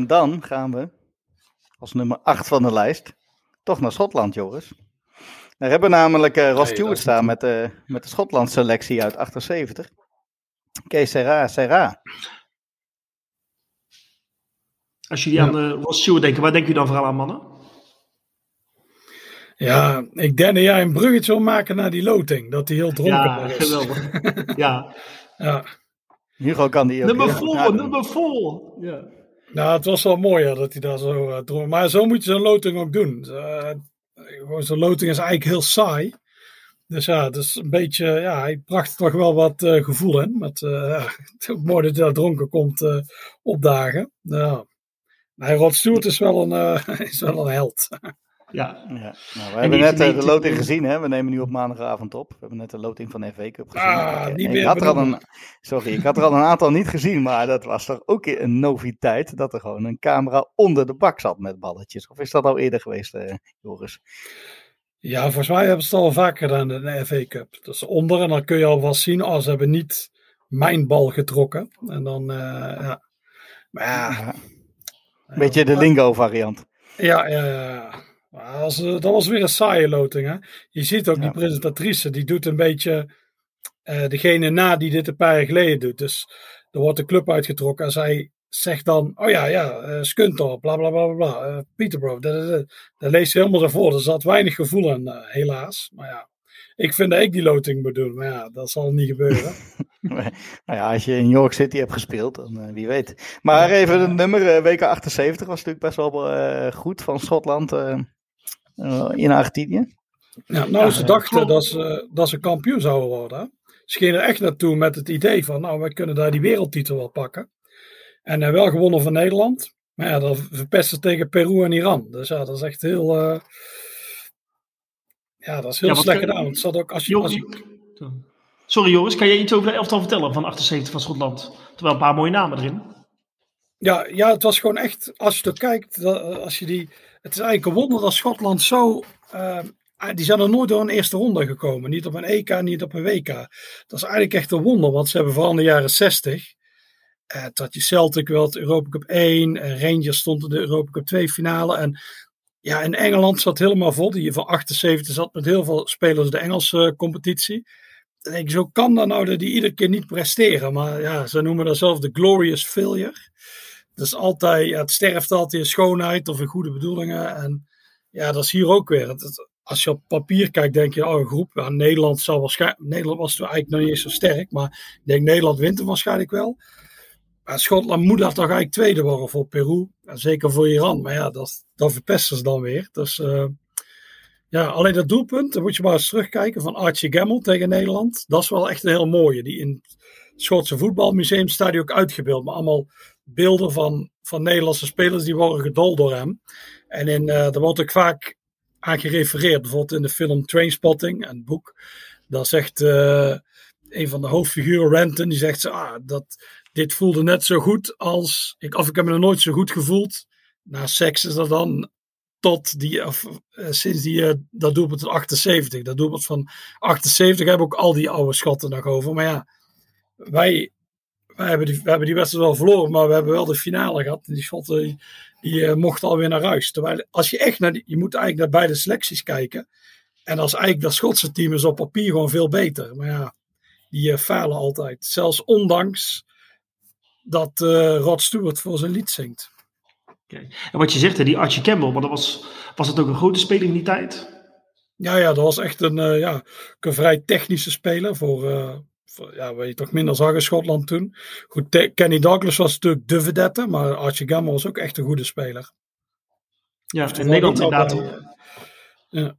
Dan gaan we, als nummer 8 van de lijst, toch naar Schotland, Joris. Daar hebben we namelijk eh, Ross Stewart is staan met, de met de Schotland selectie uit 78. Kees Serra, Serra. Als jullie aan de Ross Stewart denken, waar denken jullie dan vooral aan, mannen? Ja, ik denk dat jij een bruggetje wil maken naar die loting. Dat die heel dronken Ja, was. geweldig. *laughs* ja. Ja. Hugo kan die ook Nummer vol, nummer vol. Ja. Nou, het was wel mooi ja, dat hij daar zo dronk. Maar zo moet je zo'n loting ook doen. Gewoon zo'n loting is eigenlijk heel saai. Dus ja, is een beetje, ja, hij bracht toch wel wat eh, gevoel in. Met, ja, *laughs* het ook mooi dat hij daar dronken komt opdagen. Ja. Nee, Rod Stewart is wel een, *laughs* is wel een held. *laughs* ja. Ja, nou, we En hebben net eh, de loting gezien, hè? we nemen nu op maandagavond op. We hebben net de loting van de FA Cup gezien. Ah, ik, niet ik meer had er al een, sorry, ik had er al een aantal niet gezien, maar dat was toch ook een noviteit dat er gewoon een camera onder de bak zat met balletjes. Of is dat al eerder geweest, eh, Joris? Ja, volgens mij hebben ze het al vaker gedaan in de FA Cup. Dus onder en dan kun je al wel zien, oh, ze hebben niet mijn bal getrokken. En dan, eh, ja. Maar ja, beetje de lingo variant. Ja, ja, ja. Maar eh, dat was weer een saaie loting. Hè? Je ziet ook Ja. die presentatrice, die doet een beetje eh, degene na die dit een paar jaar geleden doet. Dus er wordt de club uitgetrokken en zij zegt dan, oh ja, ja, eh Skuntor, bla bla bla bla, Peterborough. Dat, dat, dat. Dat leest ze helemaal ervoor. Er zat weinig gevoel in, eh, helaas. Maar ja, ik vind dat ik die loting moet doen. Maar ja, dat zal niet gebeuren. *laughs* *laughs* nou ja, als je in York City hebt gespeeld, dan wie weet. Maar even het nummer, eh, WK 78 was natuurlijk best wel eh, goed van Schotland in Argentinië. Ja, nou, Ja, ze eh, dachten klopt. dat ze, dat ze kampioen zouden worden. hè. Ze gingen er echt naartoe met het idee van, nou, wij kunnen daar die wereldtitel wel pakken. En eh, wel gewonnen van Nederland. Maar ja, dan verpesten tegen Peru en Iran. Dus ja, dat is echt heel... eh, ja, dat is heel Ja, slecht gedaan. Het zat ook als je... Joris, Als je Sorry Joris, kan jij iets over de elftal vertellen van 78 van Schotland? Terwijl een paar mooie namen erin. Ja, ja, het was gewoon echt, als je er kijkt, dat, eh, als je die, het is eigenlijk een wonder dat Schotland zo, eh, die zijn er nooit door een eerste ronde gekomen. Niet op een EK, niet op een WK. Dat is eigenlijk echt een wonder, want ze hebben vooral in de jaren 60, eh, toen had je Celtic wel Europa Cup 1, en Rangers stond in de Europa Cup 2 finale. En ja, in Engeland zat helemaal vol, die van 78 zat met heel veel spelers de Engelse eh, competitie. Dan denk ik, zo kan dat nou dat die iedere keer niet presteren. Maar ja, ze noemen dat zelf de glorious failure. Dus altijd, het sterft altijd in schoonheid of in goede bedoelingen. En ja, dat is hier ook weer. Als je op papier kijkt, denk je, oh, een groep. Ja, Nederland zal waarschijnlijk. Nederland was toen eigenlijk nog niet zo sterk. Maar ik denk, Nederland wint hem waarschijnlijk wel. Maar Schotland moet daar toch eigenlijk tweede worden voor Peru. En zeker voor Iran. Maar ja, dat, dat verpesten ze dan weer. Dus eh, ja, alleen dat doelpunt, dan moet je maar eens terugkijken van Archie Gamble tegen Nederland. Dat is wel echt een heel mooie. Die in het Schotse voetbalmuseum staat die ook uitgebeeld. Maar allemaal beelden van, van Nederlandse spelers die worden gedold door hem. En in, daar wordt ook vaak aan gerefereerd. Bijvoorbeeld in de film Trainspotting, een boek. Daar zegt eh, een van de hoofdfiguren, Renton, die zegt ze, ah, dat, dit voelde net zo goed als, ik, of ik heb me nog nooit zo goed gevoeld. Na seks is dat dan tot die, of, eh, sinds die, dat doelpunt van 78. Dat doelpunt van 78 hebben ook al die oude schotten nog over. Maar ja, wij, wij, hebben, die, wij hebben die wedstrijd wel verloren, maar we hebben wel de finale gehad. En die schotten die, die eh, mochten alweer naar huis. Terwijl als je echt naar die, je moet eigenlijk naar beide selecties kijken. En als eigenlijk dat Schotse team is op papier gewoon veel beter. Maar ja, die eh, falen altijd. Zelfs ondanks dat eh, Rod Stewart voor zijn lied zingt. En wat je zegt, hè, die Archie Campbell, maar dat was, was het ook een grote speler in die tijd? Ja, ja, dat was echt een, eh, ja, een vrij technische speler voor, eh, voor ja, wat je toch minder zag in Schotland toen. Goed, Kenny Douglas was natuurlijk de vedette, maar Archie Gamble was ook echt een goede speler. Ja, en Nederland inderdaad. bij, eh, ja.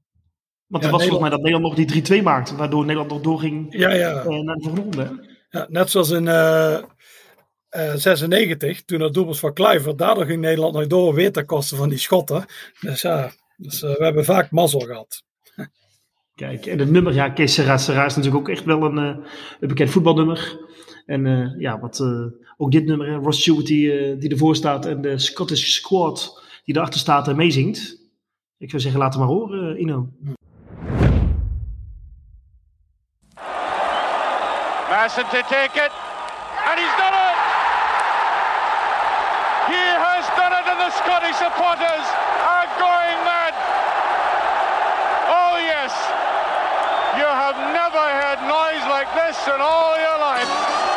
Want Ja, het was volgens mij dat Nederland nog die 3-2 maakte, waardoor Nederland nog doorging Ja, ja. eh, naar de volgende ronde. Ja, net zoals in eh, eh, 96, toen het doelpunt van Kluivert, daardoor ging Nederland nog door weer ten koste van die Schotten. Dus ja, dus, we hebben vaak mazzel gehad. Kijk, en het nummer, ja, Kees Serra is natuurlijk ook echt wel een, eh, een bekend voetbalnummer. En eh, ja, wat, eh, ook dit nummer, hè, Ross Stewart die, ervoor staat en de Scottish Squad die erachter staat en meezingt. Ik zou zeggen, laat hem maar horen, Ino. Madison to take it, and he's done it! He has done it, and the Scottish supporters are going mad! Oh, yes! You have never heard noise like this in all your life!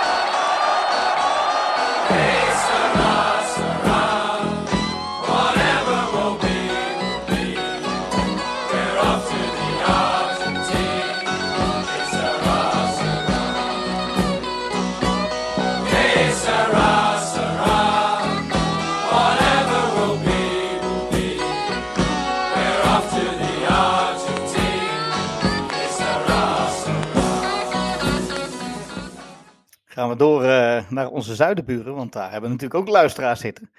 Gaan we door eh, naar onze zuidenburen, want daar hebben we natuurlijk ook luisteraars zitten.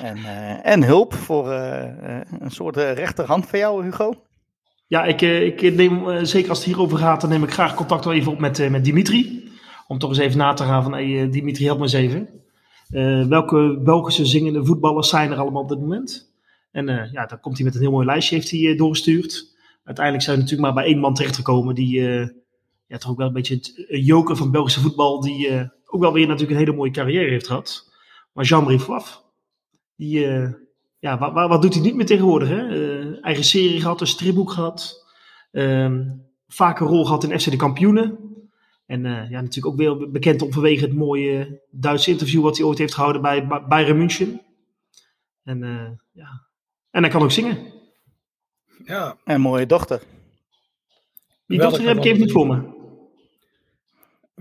En, eh, en hulp voor eh, een soort rechterhand van jou, Hugo. Ja, ik, ik neem, zeker als het hierover gaat, dan neem ik graag contact wel even op met, met Dimitri. Om toch eens even na te gaan van, hey, Dimitri, help me eens even. Welke Belgische zingende voetballers zijn er allemaal op dit moment? En ja, dan komt hij met een heel mooi lijstje, heeft hij doorgestuurd. Uiteindelijk zijn we natuurlijk maar bij één man terechtgekomen die ja, toch ook wel een beetje het eh, joker van Belgische voetbal, die eh, ook wel weer natuurlijk een hele mooie carrière heeft gehad. Maar Jean-Marie die, eh, ja, wat, wat, wat doet hij niet meer tegenwoordig? Hè? Eh, eigen serie gehad, een stripboek gehad. Ehm vaak een rol gehad in FC de Kampioenen. En eh, ja, natuurlijk ook weer bekend om vanwege het mooie Duitse interview wat hij ooit heeft gehouden bij Ba- Bayern München. En, eh, ja. en hij kan ook zingen. Ja, En mooie dochter. Die dochter heb ik even niet voor me.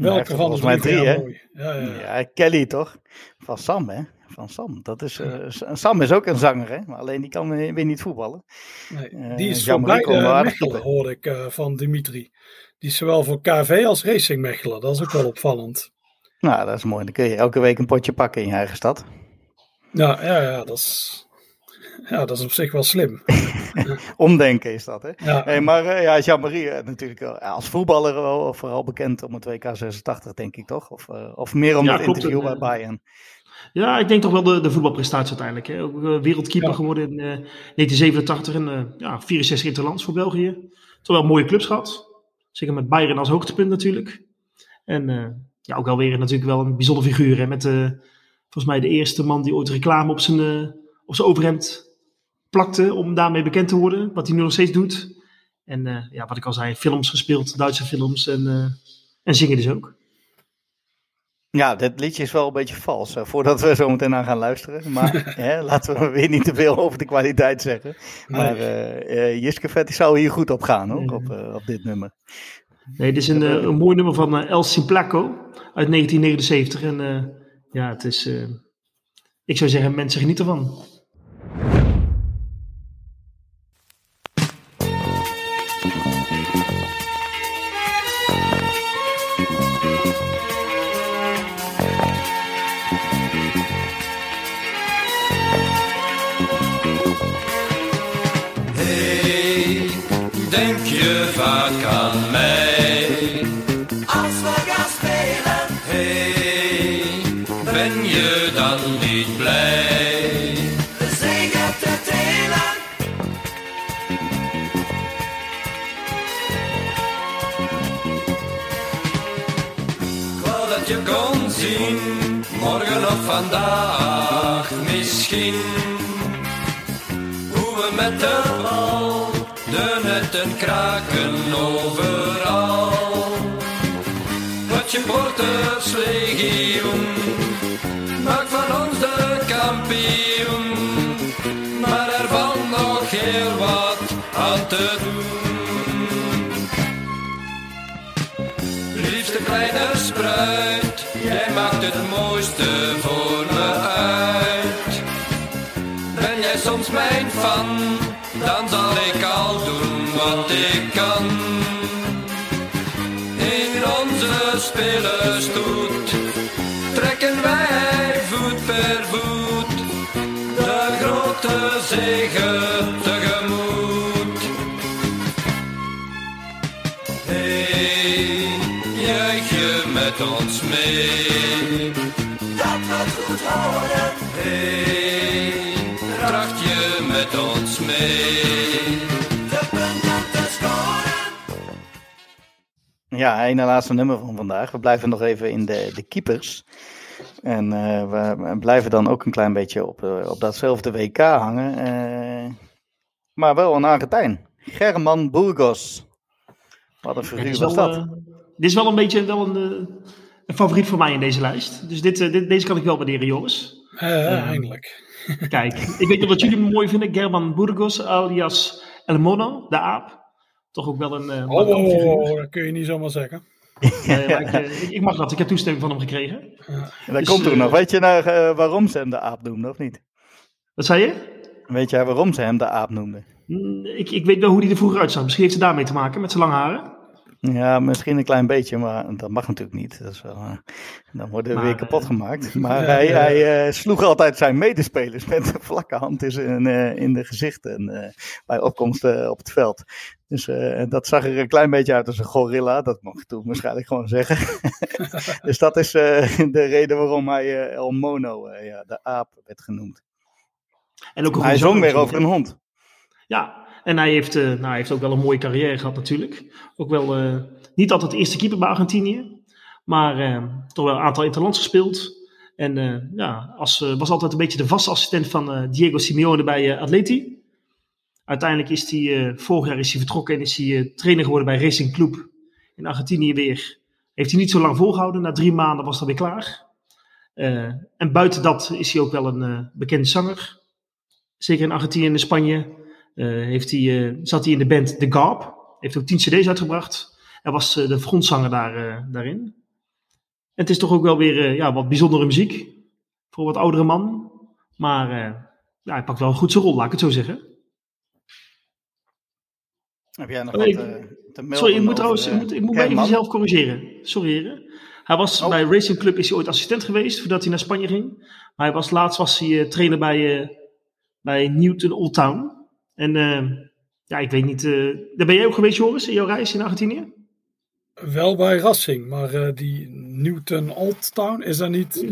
Welke van de volgens mij drie hè? mooi? Ja, ja. Ja, Kelly toch? Van Sam, hè? van Sam. Dat is, eh, Sam is ook een zanger, hè? maar alleen die kan weer niet voetballen. Nee, Eh, die is voor wel beide aardig Mechelen, hoorde ik eh, van Dimitri. Die is zowel voor KV als Racing Mechelen. Dat is ook wel opvallend. Nou, dat is mooi. Dan kun je elke week een potje pakken in je eigen stad. Ja, ja, ja, dat is, ja, dat is op zich wel slim. *laughs* Omdenken is dat, hè? Ja. Hey, maar eh, ja, Jean-Marie eh, natuurlijk wel, ja, als voetballer wel vooral bekend om het WK86, denk ik toch? Of, eh, of meer om Ja, het klopt. interview bij Bayern. Ja, ik denk toch wel de, de voetbalprestatie uiteindelijk. Hè. Ook eh, wereldkeeper Ja. geworden in eh, 1987 en eh, ja, 64 interlands voor België. Toch wel mooie clubs gehad. Zeker met Bayern als hoogtepunt natuurlijk. En eh, ja, ook alweer natuurlijk wel een bijzonder figuur. Hè, met eh, volgens mij de eerste man die ooit reclame op zijn, eh, op zijn overhemd plakte om daarmee bekend te worden. Wat hij nu nog steeds doet. En eh, ja, wat ik al zei, films gespeeld, Duitse films en, eh, en zingen dus ook. Ja, dit liedje is wel een beetje vals, eh, voordat we zo meteen aan gaan luisteren. Maar *laughs* hè, laten we weer niet te veel over de kwaliteit zeggen. Maar eh, Jiske Vet zou hier goed op gaan, hoor, op, op dit nummer. Nee, dit is een, een mooi nummer van El Simplaco uit 1979. En ja, het is. ik zou zeggen, mensen genieten ervan. Jij maakt het mooiste voor me uit. Ben jij soms mijn fan, dan zal ik al doen wat ik kan. In onze trekken horen, Hey, tracht je met ons mee? de punten te scoren. Ja, één laatste nummer van vandaag. We blijven nog even in de, de keepers. En eh, we, blijven dan ook een klein beetje op, eh, op datzelfde WK hangen. eh, maar wel een Argentijn. German Burgos. Wat een figuur dit, is was wel, dat. dit is wel een beetje wel een, een favoriet voor mij in deze lijst. Dus dit, eh, dit, deze kan ik wel waarderen, jongens. Eh, eindelijk. *laughs* Kijk, ik weet niet wat jullie mooi vinden. German Burgos, alias El Mono, de aap. Toch ook wel een eh Oh, oh, oh, dat kun je niet zomaar zeggen. *laughs* Nee, ik, ik, ik mag dat. Ik heb toestemming van hem gekregen. En dat dus, komt er nog. Weet je nou waarom ze hem de aap noemden, of niet? Wat zei je? Weet jij waarom ze hem de aap noemden? Mm, Ik, ik weet wel hoe hij er vroeger uitzag. Misschien heeft het daarmee te maken met zijn lange haren. Ja, misschien een klein beetje, maar dat mag natuurlijk niet. Dat is wel, eh, dan worden we Maar, weer eh, kapot gemaakt. *laughs* Maar hij, hij eh, sloeg altijd zijn medespelers met een vlakke hand in, eh, in de gezichten eh, bij opkomst eh, op het veld. Dus eh, dat zag er een klein beetje uit als een gorilla. Dat mag ik toen waarschijnlijk gewoon zeggen. *laughs* dus dat is eh, de reden waarom hij eh, El Mono, eh, ja, de aap, werd genoemd. En ook een Hij zong weer over een hond. Ja, en hij heeft, eh, nou, heeft ook wel een mooie carrière gehad natuurlijk. Ook wel eh, niet altijd eerste keeper bij Argentinië. Maar eh, toch wel een aantal interlands gespeeld. En ja, als, was altijd een beetje de vaste assistent van Diego Simeone bij Atleti. Uiteindelijk is hij, vorig jaar is hij vertrokken en is hij trainer geworden bij Racing Club in Argentinië weer. Heeft hij niet zo lang volgehouden. Na drie maanden was dat weer klaar. En buiten dat is hij ook wel een bekende zanger. Zeker in Argentinië en in Spanje heeft hij, eh, zat hij in de band The Garb. Heeft ook tien cd's uitgebracht. En was eh, de frontzanger daar, eh, daarin. En het is toch ook wel weer eh, ja, wat bijzondere muziek. Voor wat oudere man. Maar eh, ja, hij pakt wel goed zijn rol, laat ik het zo zeggen. Heb jij nog Oh, wat ik- eh, te melden Sorry, ik moet trouwens eh, ik moet, ik moet mij even zelf corrigeren. Sorry heren. Hij was Oh. bij Racing Club is hij ooit assistent geweest voordat hij naar Spanje ging. Maar hij was, laatst was hij eh, trainer bij, eh, bij Newton Old Town. En eh, ja, ik weet niet. eh, daar ben jij ook geweest, Joris, in jouw reis in Argentinië? Wel bij Racing, maar eh, die Newton Old Town, is dat niet...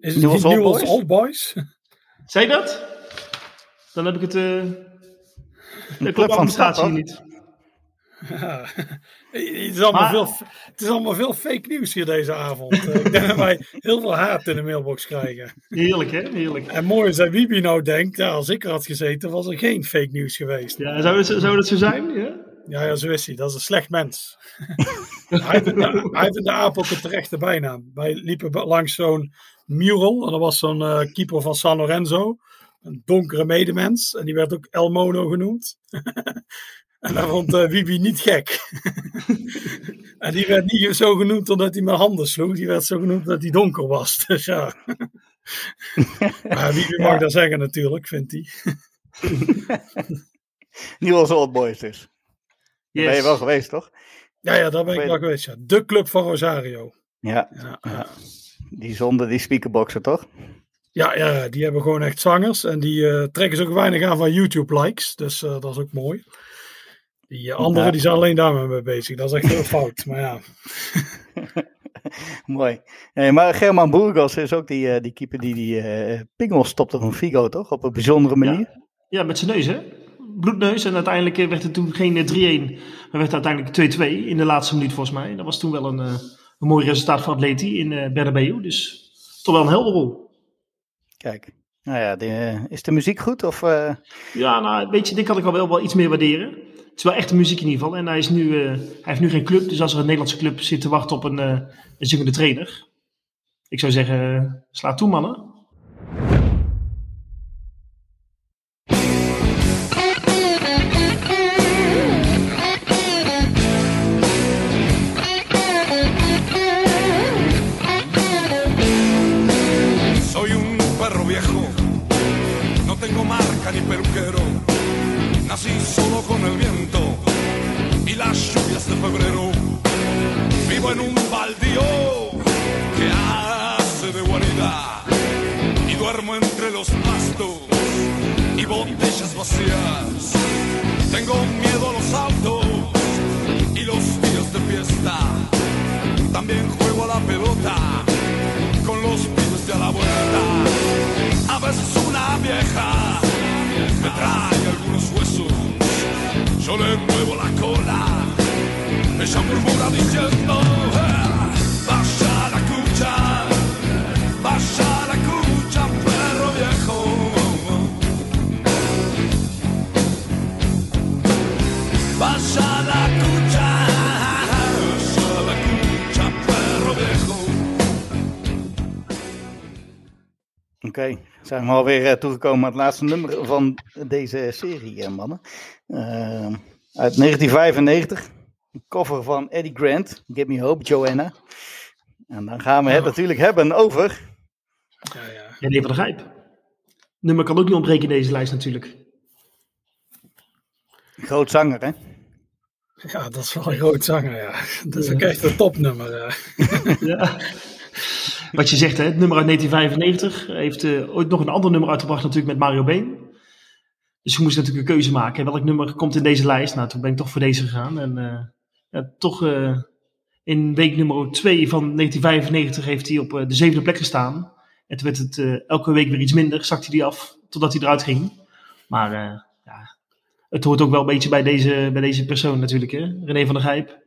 Is niet Old Boys? Old Boys? Zei je dat? Dan heb ik het. eh de club van administratie toch? niet. Ja. *laughs* Het, is allemaal Maar- veel, het is allemaal veel fake nieuws hier deze avond. Eh, ik denk dat wij heel veel haat in de mailbox krijgen. Heerlijk, hè? Heerlijk. En mooi is dat Wibi nou denkt, ja, als ik er had gezeten, was er geen fake nieuws geweest. Ja, zou, dat, zou dat zo zijn? Ja? Ja, ja, zo is hij. Dat is een slecht mens. *laughs* hij, heeft in de, ook een terechte bijnaam. Wij liepen langs zo'n mural. En dat was zo'n eh, keeper van San Lorenzo. Een donkere medemens. En die werd ook El Mono genoemd. *laughs* en dat vond Wibi niet gek. *laughs* en die werd niet zo genoemd omdat hij met handen sloeg. Die werd zo genoemd omdat hij donker was. *laughs* Dus ja. *laughs* maar Wibi mag dat zeggen natuurlijk, vindt hij. Newell's Old Boys dus. Daar ben je wel geweest, toch? Ja, ja, daar ben ik wel geweest. Ja. De club van Rosario. Ja. Ja, ja. Die zonder die speakerboxen, toch? Ja, ja, die hebben gewoon echt zangers. En die eh, trekken ze ook weinig aan van YouTube-likes. Dus eh, dat is ook mooi. Die eh, anderen Ja. die zijn alleen daarmee mee bezig. Dat is echt heel *laughs* fout. Maar ja, *laughs* Mooi. Nee, maar German Burgos is ook die, eh, die keeper die die eh pingel stopte van Figo, toch? Op een bijzondere manier. Ja, met zijn neus, hè? Bloedneus. En uiteindelijk werd het toen geen eh, 3-1, maar werd het uiteindelijk 2-2 in de laatste minuut, volgens mij. Dat was toen wel een, eh, een mooi resultaat voor Atleti in eh Bernabeu. Dus toch wel een helder rol. Kijk. Nou ja, is de muziek goed? Of, eh, Ja, nou, weet je, dit kan ik al wel, wel iets meer waarderen. Het is wel echte muziek in ieder geval. En hij, is nu, eh, hij heeft nu geen club. Dus als er een Nederlandse club zit te wachten op een, eh, een zingende trainer. Ik zou zeggen, eh, sla toe mannen. En un baldío que hace de guarida y duermo entre los pastos y botellas vacías. Tengo miedo a los autos y los días de fiesta. También juego a la pelota con los pibes de a la vuelta. A veces una vieja me trae algunos huesos. Yo le muevo la cola. Ella murmura diciendo: Oké, zijn we alweer eh, toegekomen aan het laatste nummer van deze serie, eh, mannen. Eh, uit 1995, een cover van Eddie Grant, Give Me Hope, Joanna. En dan gaan we het natuurlijk hebben over... René van der Gijp. Nummer kan ook niet ontbreken in deze lijst natuurlijk. Groot zanger, hè? ja, dat is wel een groot zanger. Ja. Dat is ook echt een topnummer. eh. Ja. *laughs* Wat je zegt, hè, het nummer uit 1995 Hij heeft eh, ooit nog een ander nummer uitgebracht natuurlijk met Mario Been. Dus we moesten natuurlijk een keuze maken. Welk nummer komt in deze lijst? Nou, toen ben ik toch voor deze gegaan. En eh, ja, toch eh, in week nummer 2 van 1995 heeft hij op de zevende plek gestaan. En toen werd het elke week weer iets minder, zakte hij af totdat hij eruit ging. Maar ja, het hoort ook wel een beetje bij deze, bij deze persoon natuurlijk. Hè? René van der Gijp,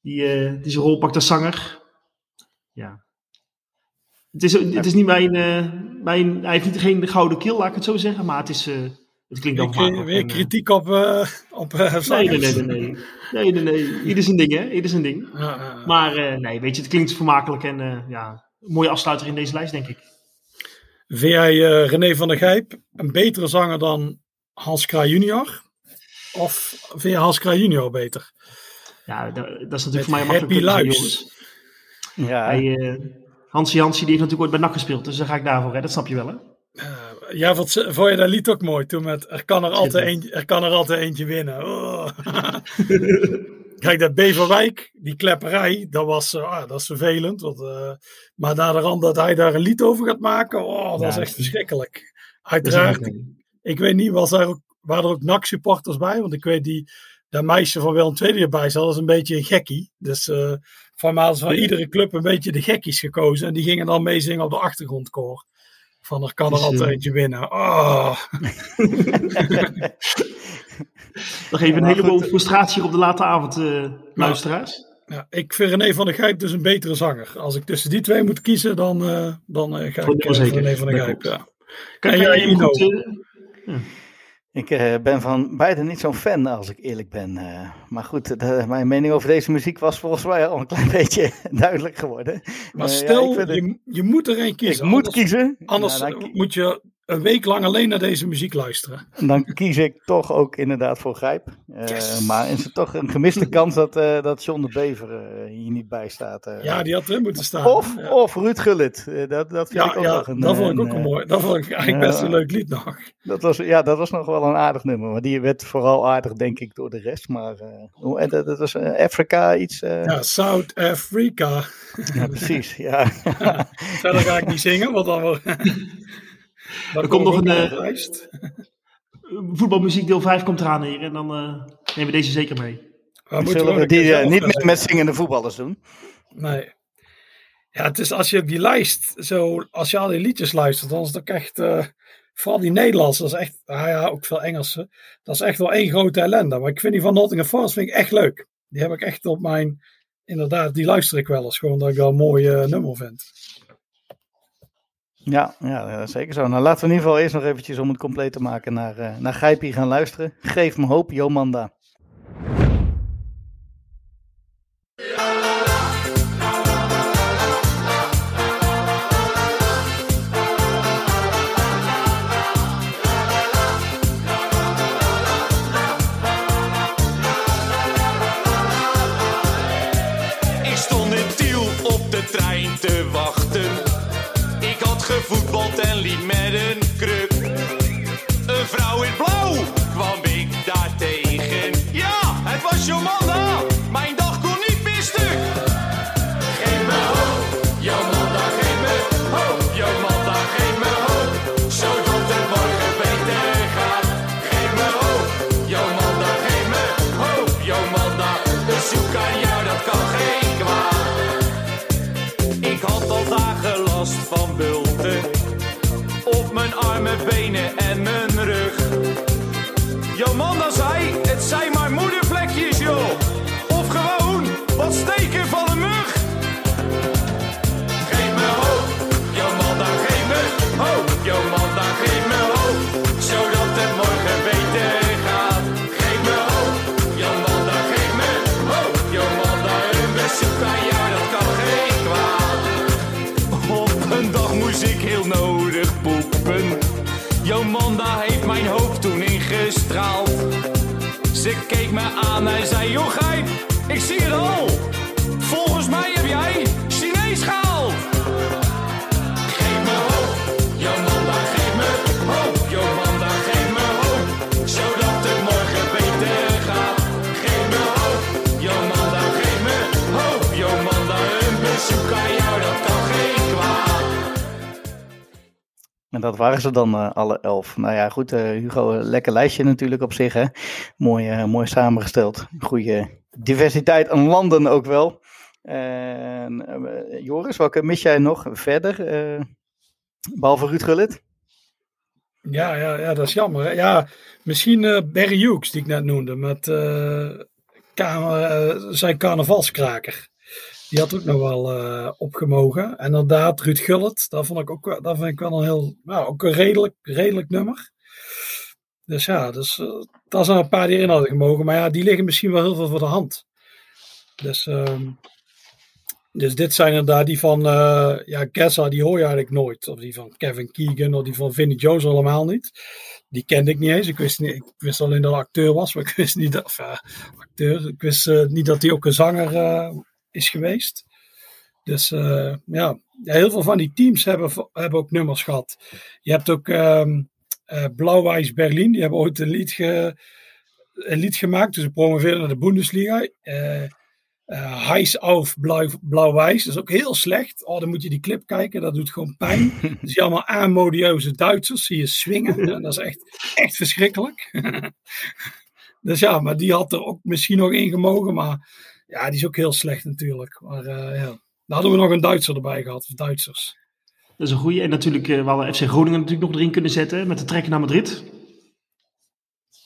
die, die zijn rol pakt als zanger. Ja, het is, het is niet mijn, eh, mijn. Hij heeft niet geen gouden keel, laat ik het zo zeggen. Maar het is. eh, het klinkt wel Weer, vaak. weer kritiek op, eh op eh, Nee, nee, nee, nee, nee. Nee, nee, nee. Ieder zijn ding, hè? Ieder zijn ding. Maar eh, nee, weet je, het klinkt vermakelijk en eh, ja, een mooie afsluiter in deze lijst, denk ik. Vind jij eh, René van der Gijp een betere zanger dan Hans Kraaij junior? Of vind je Hans Kraaij junior beter? Ja, dat, dat is natuurlijk Met voor mij Happy makkelijk. Luis. jongens. Ja, Hij, eh, Hansi Hansi die heeft natuurlijk ooit bij NAC gespeeld, dus daar ga ik daarvoor, hè? dat snap je wel hè? Ja, wat, ze- vond je dat lied ook mooi toen met er kan er altijd, eentje, er kan er altijd eentje winnen. Oh. *laughs* Kijk, dat Beverwijk, die klepperij, dat was eh, ah, dat is vervelend. Want, eh, maar naar de rand dat hij daar een lied over gaat maken, oh, dat Ja, is echt verschrikkelijk. Uiteraard, eh, ik weet niet, was daar ook, waren er ook NAC-supporters bij? Want ik weet die, dat meisje van Willem II die erbij zat, dat is een beetje een gekkie. Dus eh van mij ze van iedere club een beetje de gekkies gekozen. En die gingen dan meezingen op de achtergrondkoor. Van er kan er Dus, altijd eh, eentje winnen. Oh. *laughs* Nog even een heleboel goed. frustratie op de late avond, eh, luisteraars. Ja, ik vind René van der Gijp dus een betere zanger. Als ik tussen die twee moet kiezen, dan, eh, dan eh, ga ik eh, voor. René van der Dat Gijp. Ja. Kan, En jij, Ino? eh, Ik eh, ben van beide niet zo'n fan, als ik eerlijk ben. eh. maar goed, de- mijn mening over deze muziek was volgens mij al een klein *laughs* beetje duidelijk geworden. Maar Eh, stel, het- je, je moet er één kiezen. ik moet anders, kiezen. Anders Nou, dan, moet je een week lang alleen naar deze muziek luisteren. dan kies ik toch ook inderdaad voor Grijp. Eh, Maar is het toch een gemiste kans dat, eh, dat John de Bever eh, hier niet bij staat? Ja, die had erin moeten staan. Of, ja. of Ruud Gullit. Dat, dat vind Ja, ik ook ja nog een... dat vond ik ook een mooi. Dat vond ik eigenlijk best een leuk lied nog. Dat was, ja, dat was nog wel een aardig nummer. Maar die werd vooral aardig, denk ik, door de rest. Maar eh, hoe- en dat, dat was Afrika iets. eh, Ja, South Africa. ja, precies. Ja. Verder ga ik niet zingen, want dan. *laughs* Er komt nog een, eh, eh, lijst. voetbalmuziek deel 5 komt eraan hier en dan eh, nemen we deze zeker mee. Maar Zullen we die eh, zelf niet gaan met, zingen. met zingende voetballers doen? Nee. Ja, het is als je op die lijst, zo, als je al die liedjes luistert, dan is het ook echt, eh, vooral die Nederlandse, dat is echt, ah ja, ook veel Engelse, dat is echt wel één grote ellende. Maar ik vind die van Nottingham Forest vind ik echt leuk. Die heb ik echt op mijn, inderdaad, die luister ik wel eens, gewoon dat ik wel een mooi nummer vind. Ja, ja, zeker zo. Nou, laten we in ieder geval eerst nog eventjes om het compleet te maken naar, eh naar Gijpie gaan luisteren. Geef me hoop, Jomanda. Ze keek me aan en zei: Joh, Gijp, ik zie het al. Volgens mij heb jij En dat waren ze dan eh, alle elf. Nou ja, goed, eh, Hugo, lekker lijstje natuurlijk op zich. Hè? Mooi, eh, mooi samengesteld. Goede diversiteit aan landen ook wel. Joris, welke mis jij nog verder? eh, behalve Ruud Gullit? Ja, ja, ja, dat is jammer. Ja, misschien Barry Hughes, die ik net noemde, met zijn carnavalskraker. Die had ook nog wel eh, opgemogen. En inderdaad, Ruud Gullit, dat, vond ik ook, dat vind ik wel een heel, nou, ook een redelijk, redelijk nummer. Dus ja, dus, eh, dat zijn een paar die erin hadden gemogen. Maar ja, die liggen misschien wel heel veel voor de hand. Dus, ehm, dus dit zijn inderdaad die van, eh ja, Kessa, die hoor je eigenlijk nooit. Of die van Kevin Keegan, of die van Vinnie Jones allemaal niet. Die kende ik niet eens. Ik wist, niet, ik wist alleen dat hij acteur was, maar *laughs* ik wist niet dat, acteur, ik wist niet dat hij ook een zanger is geweest. Dus eh, ja, heel veel van die teams hebben, hebben ook nummers gehad. Je hebt ook ehm eh Blauw-Wijs Berlin, die hebben ooit een lied, ge, een lied gemaakt. Dus ze promoveerden naar de Bundesliga. Eh eh Heiß auf Blauw- Blauw-Wijs, dat is ook heel slecht. Oh, dan moet je die clip kijken, dat doet gewoon pijn. *laughs* Dan zie je allemaal amodieuze Duitsers, zie je swingen. Dat is echt, echt verschrikkelijk. *laughs* dus ja, maar die had er ook misschien nog in gemogen. Maar ja, die is ook heel slecht natuurlijk. Maar eh, ja, daar hadden we nog een Duitser erbij gehad, of Duitsers. Dat is een goeie. En natuurlijk, eh, we hadden FC Groningen natuurlijk nog erin kunnen zetten met de trek naar Madrid.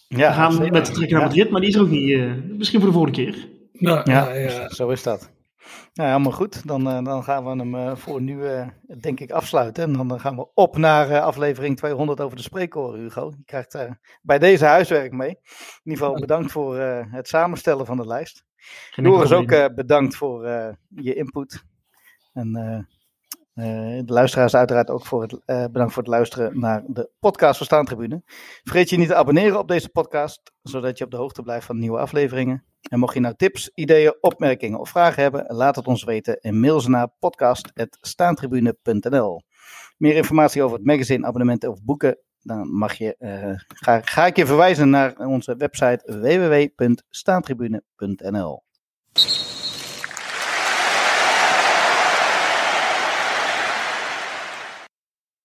Ja, we gaan met de trek naar Ja. Madrid, maar die is er ook niet. eh, misschien voor de volgende keer. Nou, Ja, ja, ja. zo is dat. Nou, helemaal goed. Dan, eh, dan gaan we hem eh, voor nu, eh, denk ik, afsluiten. En dan gaan we op naar eh, aflevering 200 over de spreekkoren, Hugo. Je krijgt bij deze huiswerk mee. In ieder geval bedankt voor eh, het samenstellen van de lijst. Doris ook eh, bedankt voor eh, je input. En eh, de luisteraars uiteraard ook voor het, bedankt voor het luisteren naar de podcast van Staantribune. Vergeet je niet te abonneren op deze podcast, zodat je op de hoogte blijft van nieuwe afleveringen. En mocht je nou tips, ideeën, opmerkingen of vragen hebben, laat het ons weten en mail ze naar podcast.staantribune.nl. Meer informatie over het magazine, abonnementen of boeken, dan mag je, eh, ga, ga ik je verwijzen naar onze website www.staantribune.nl.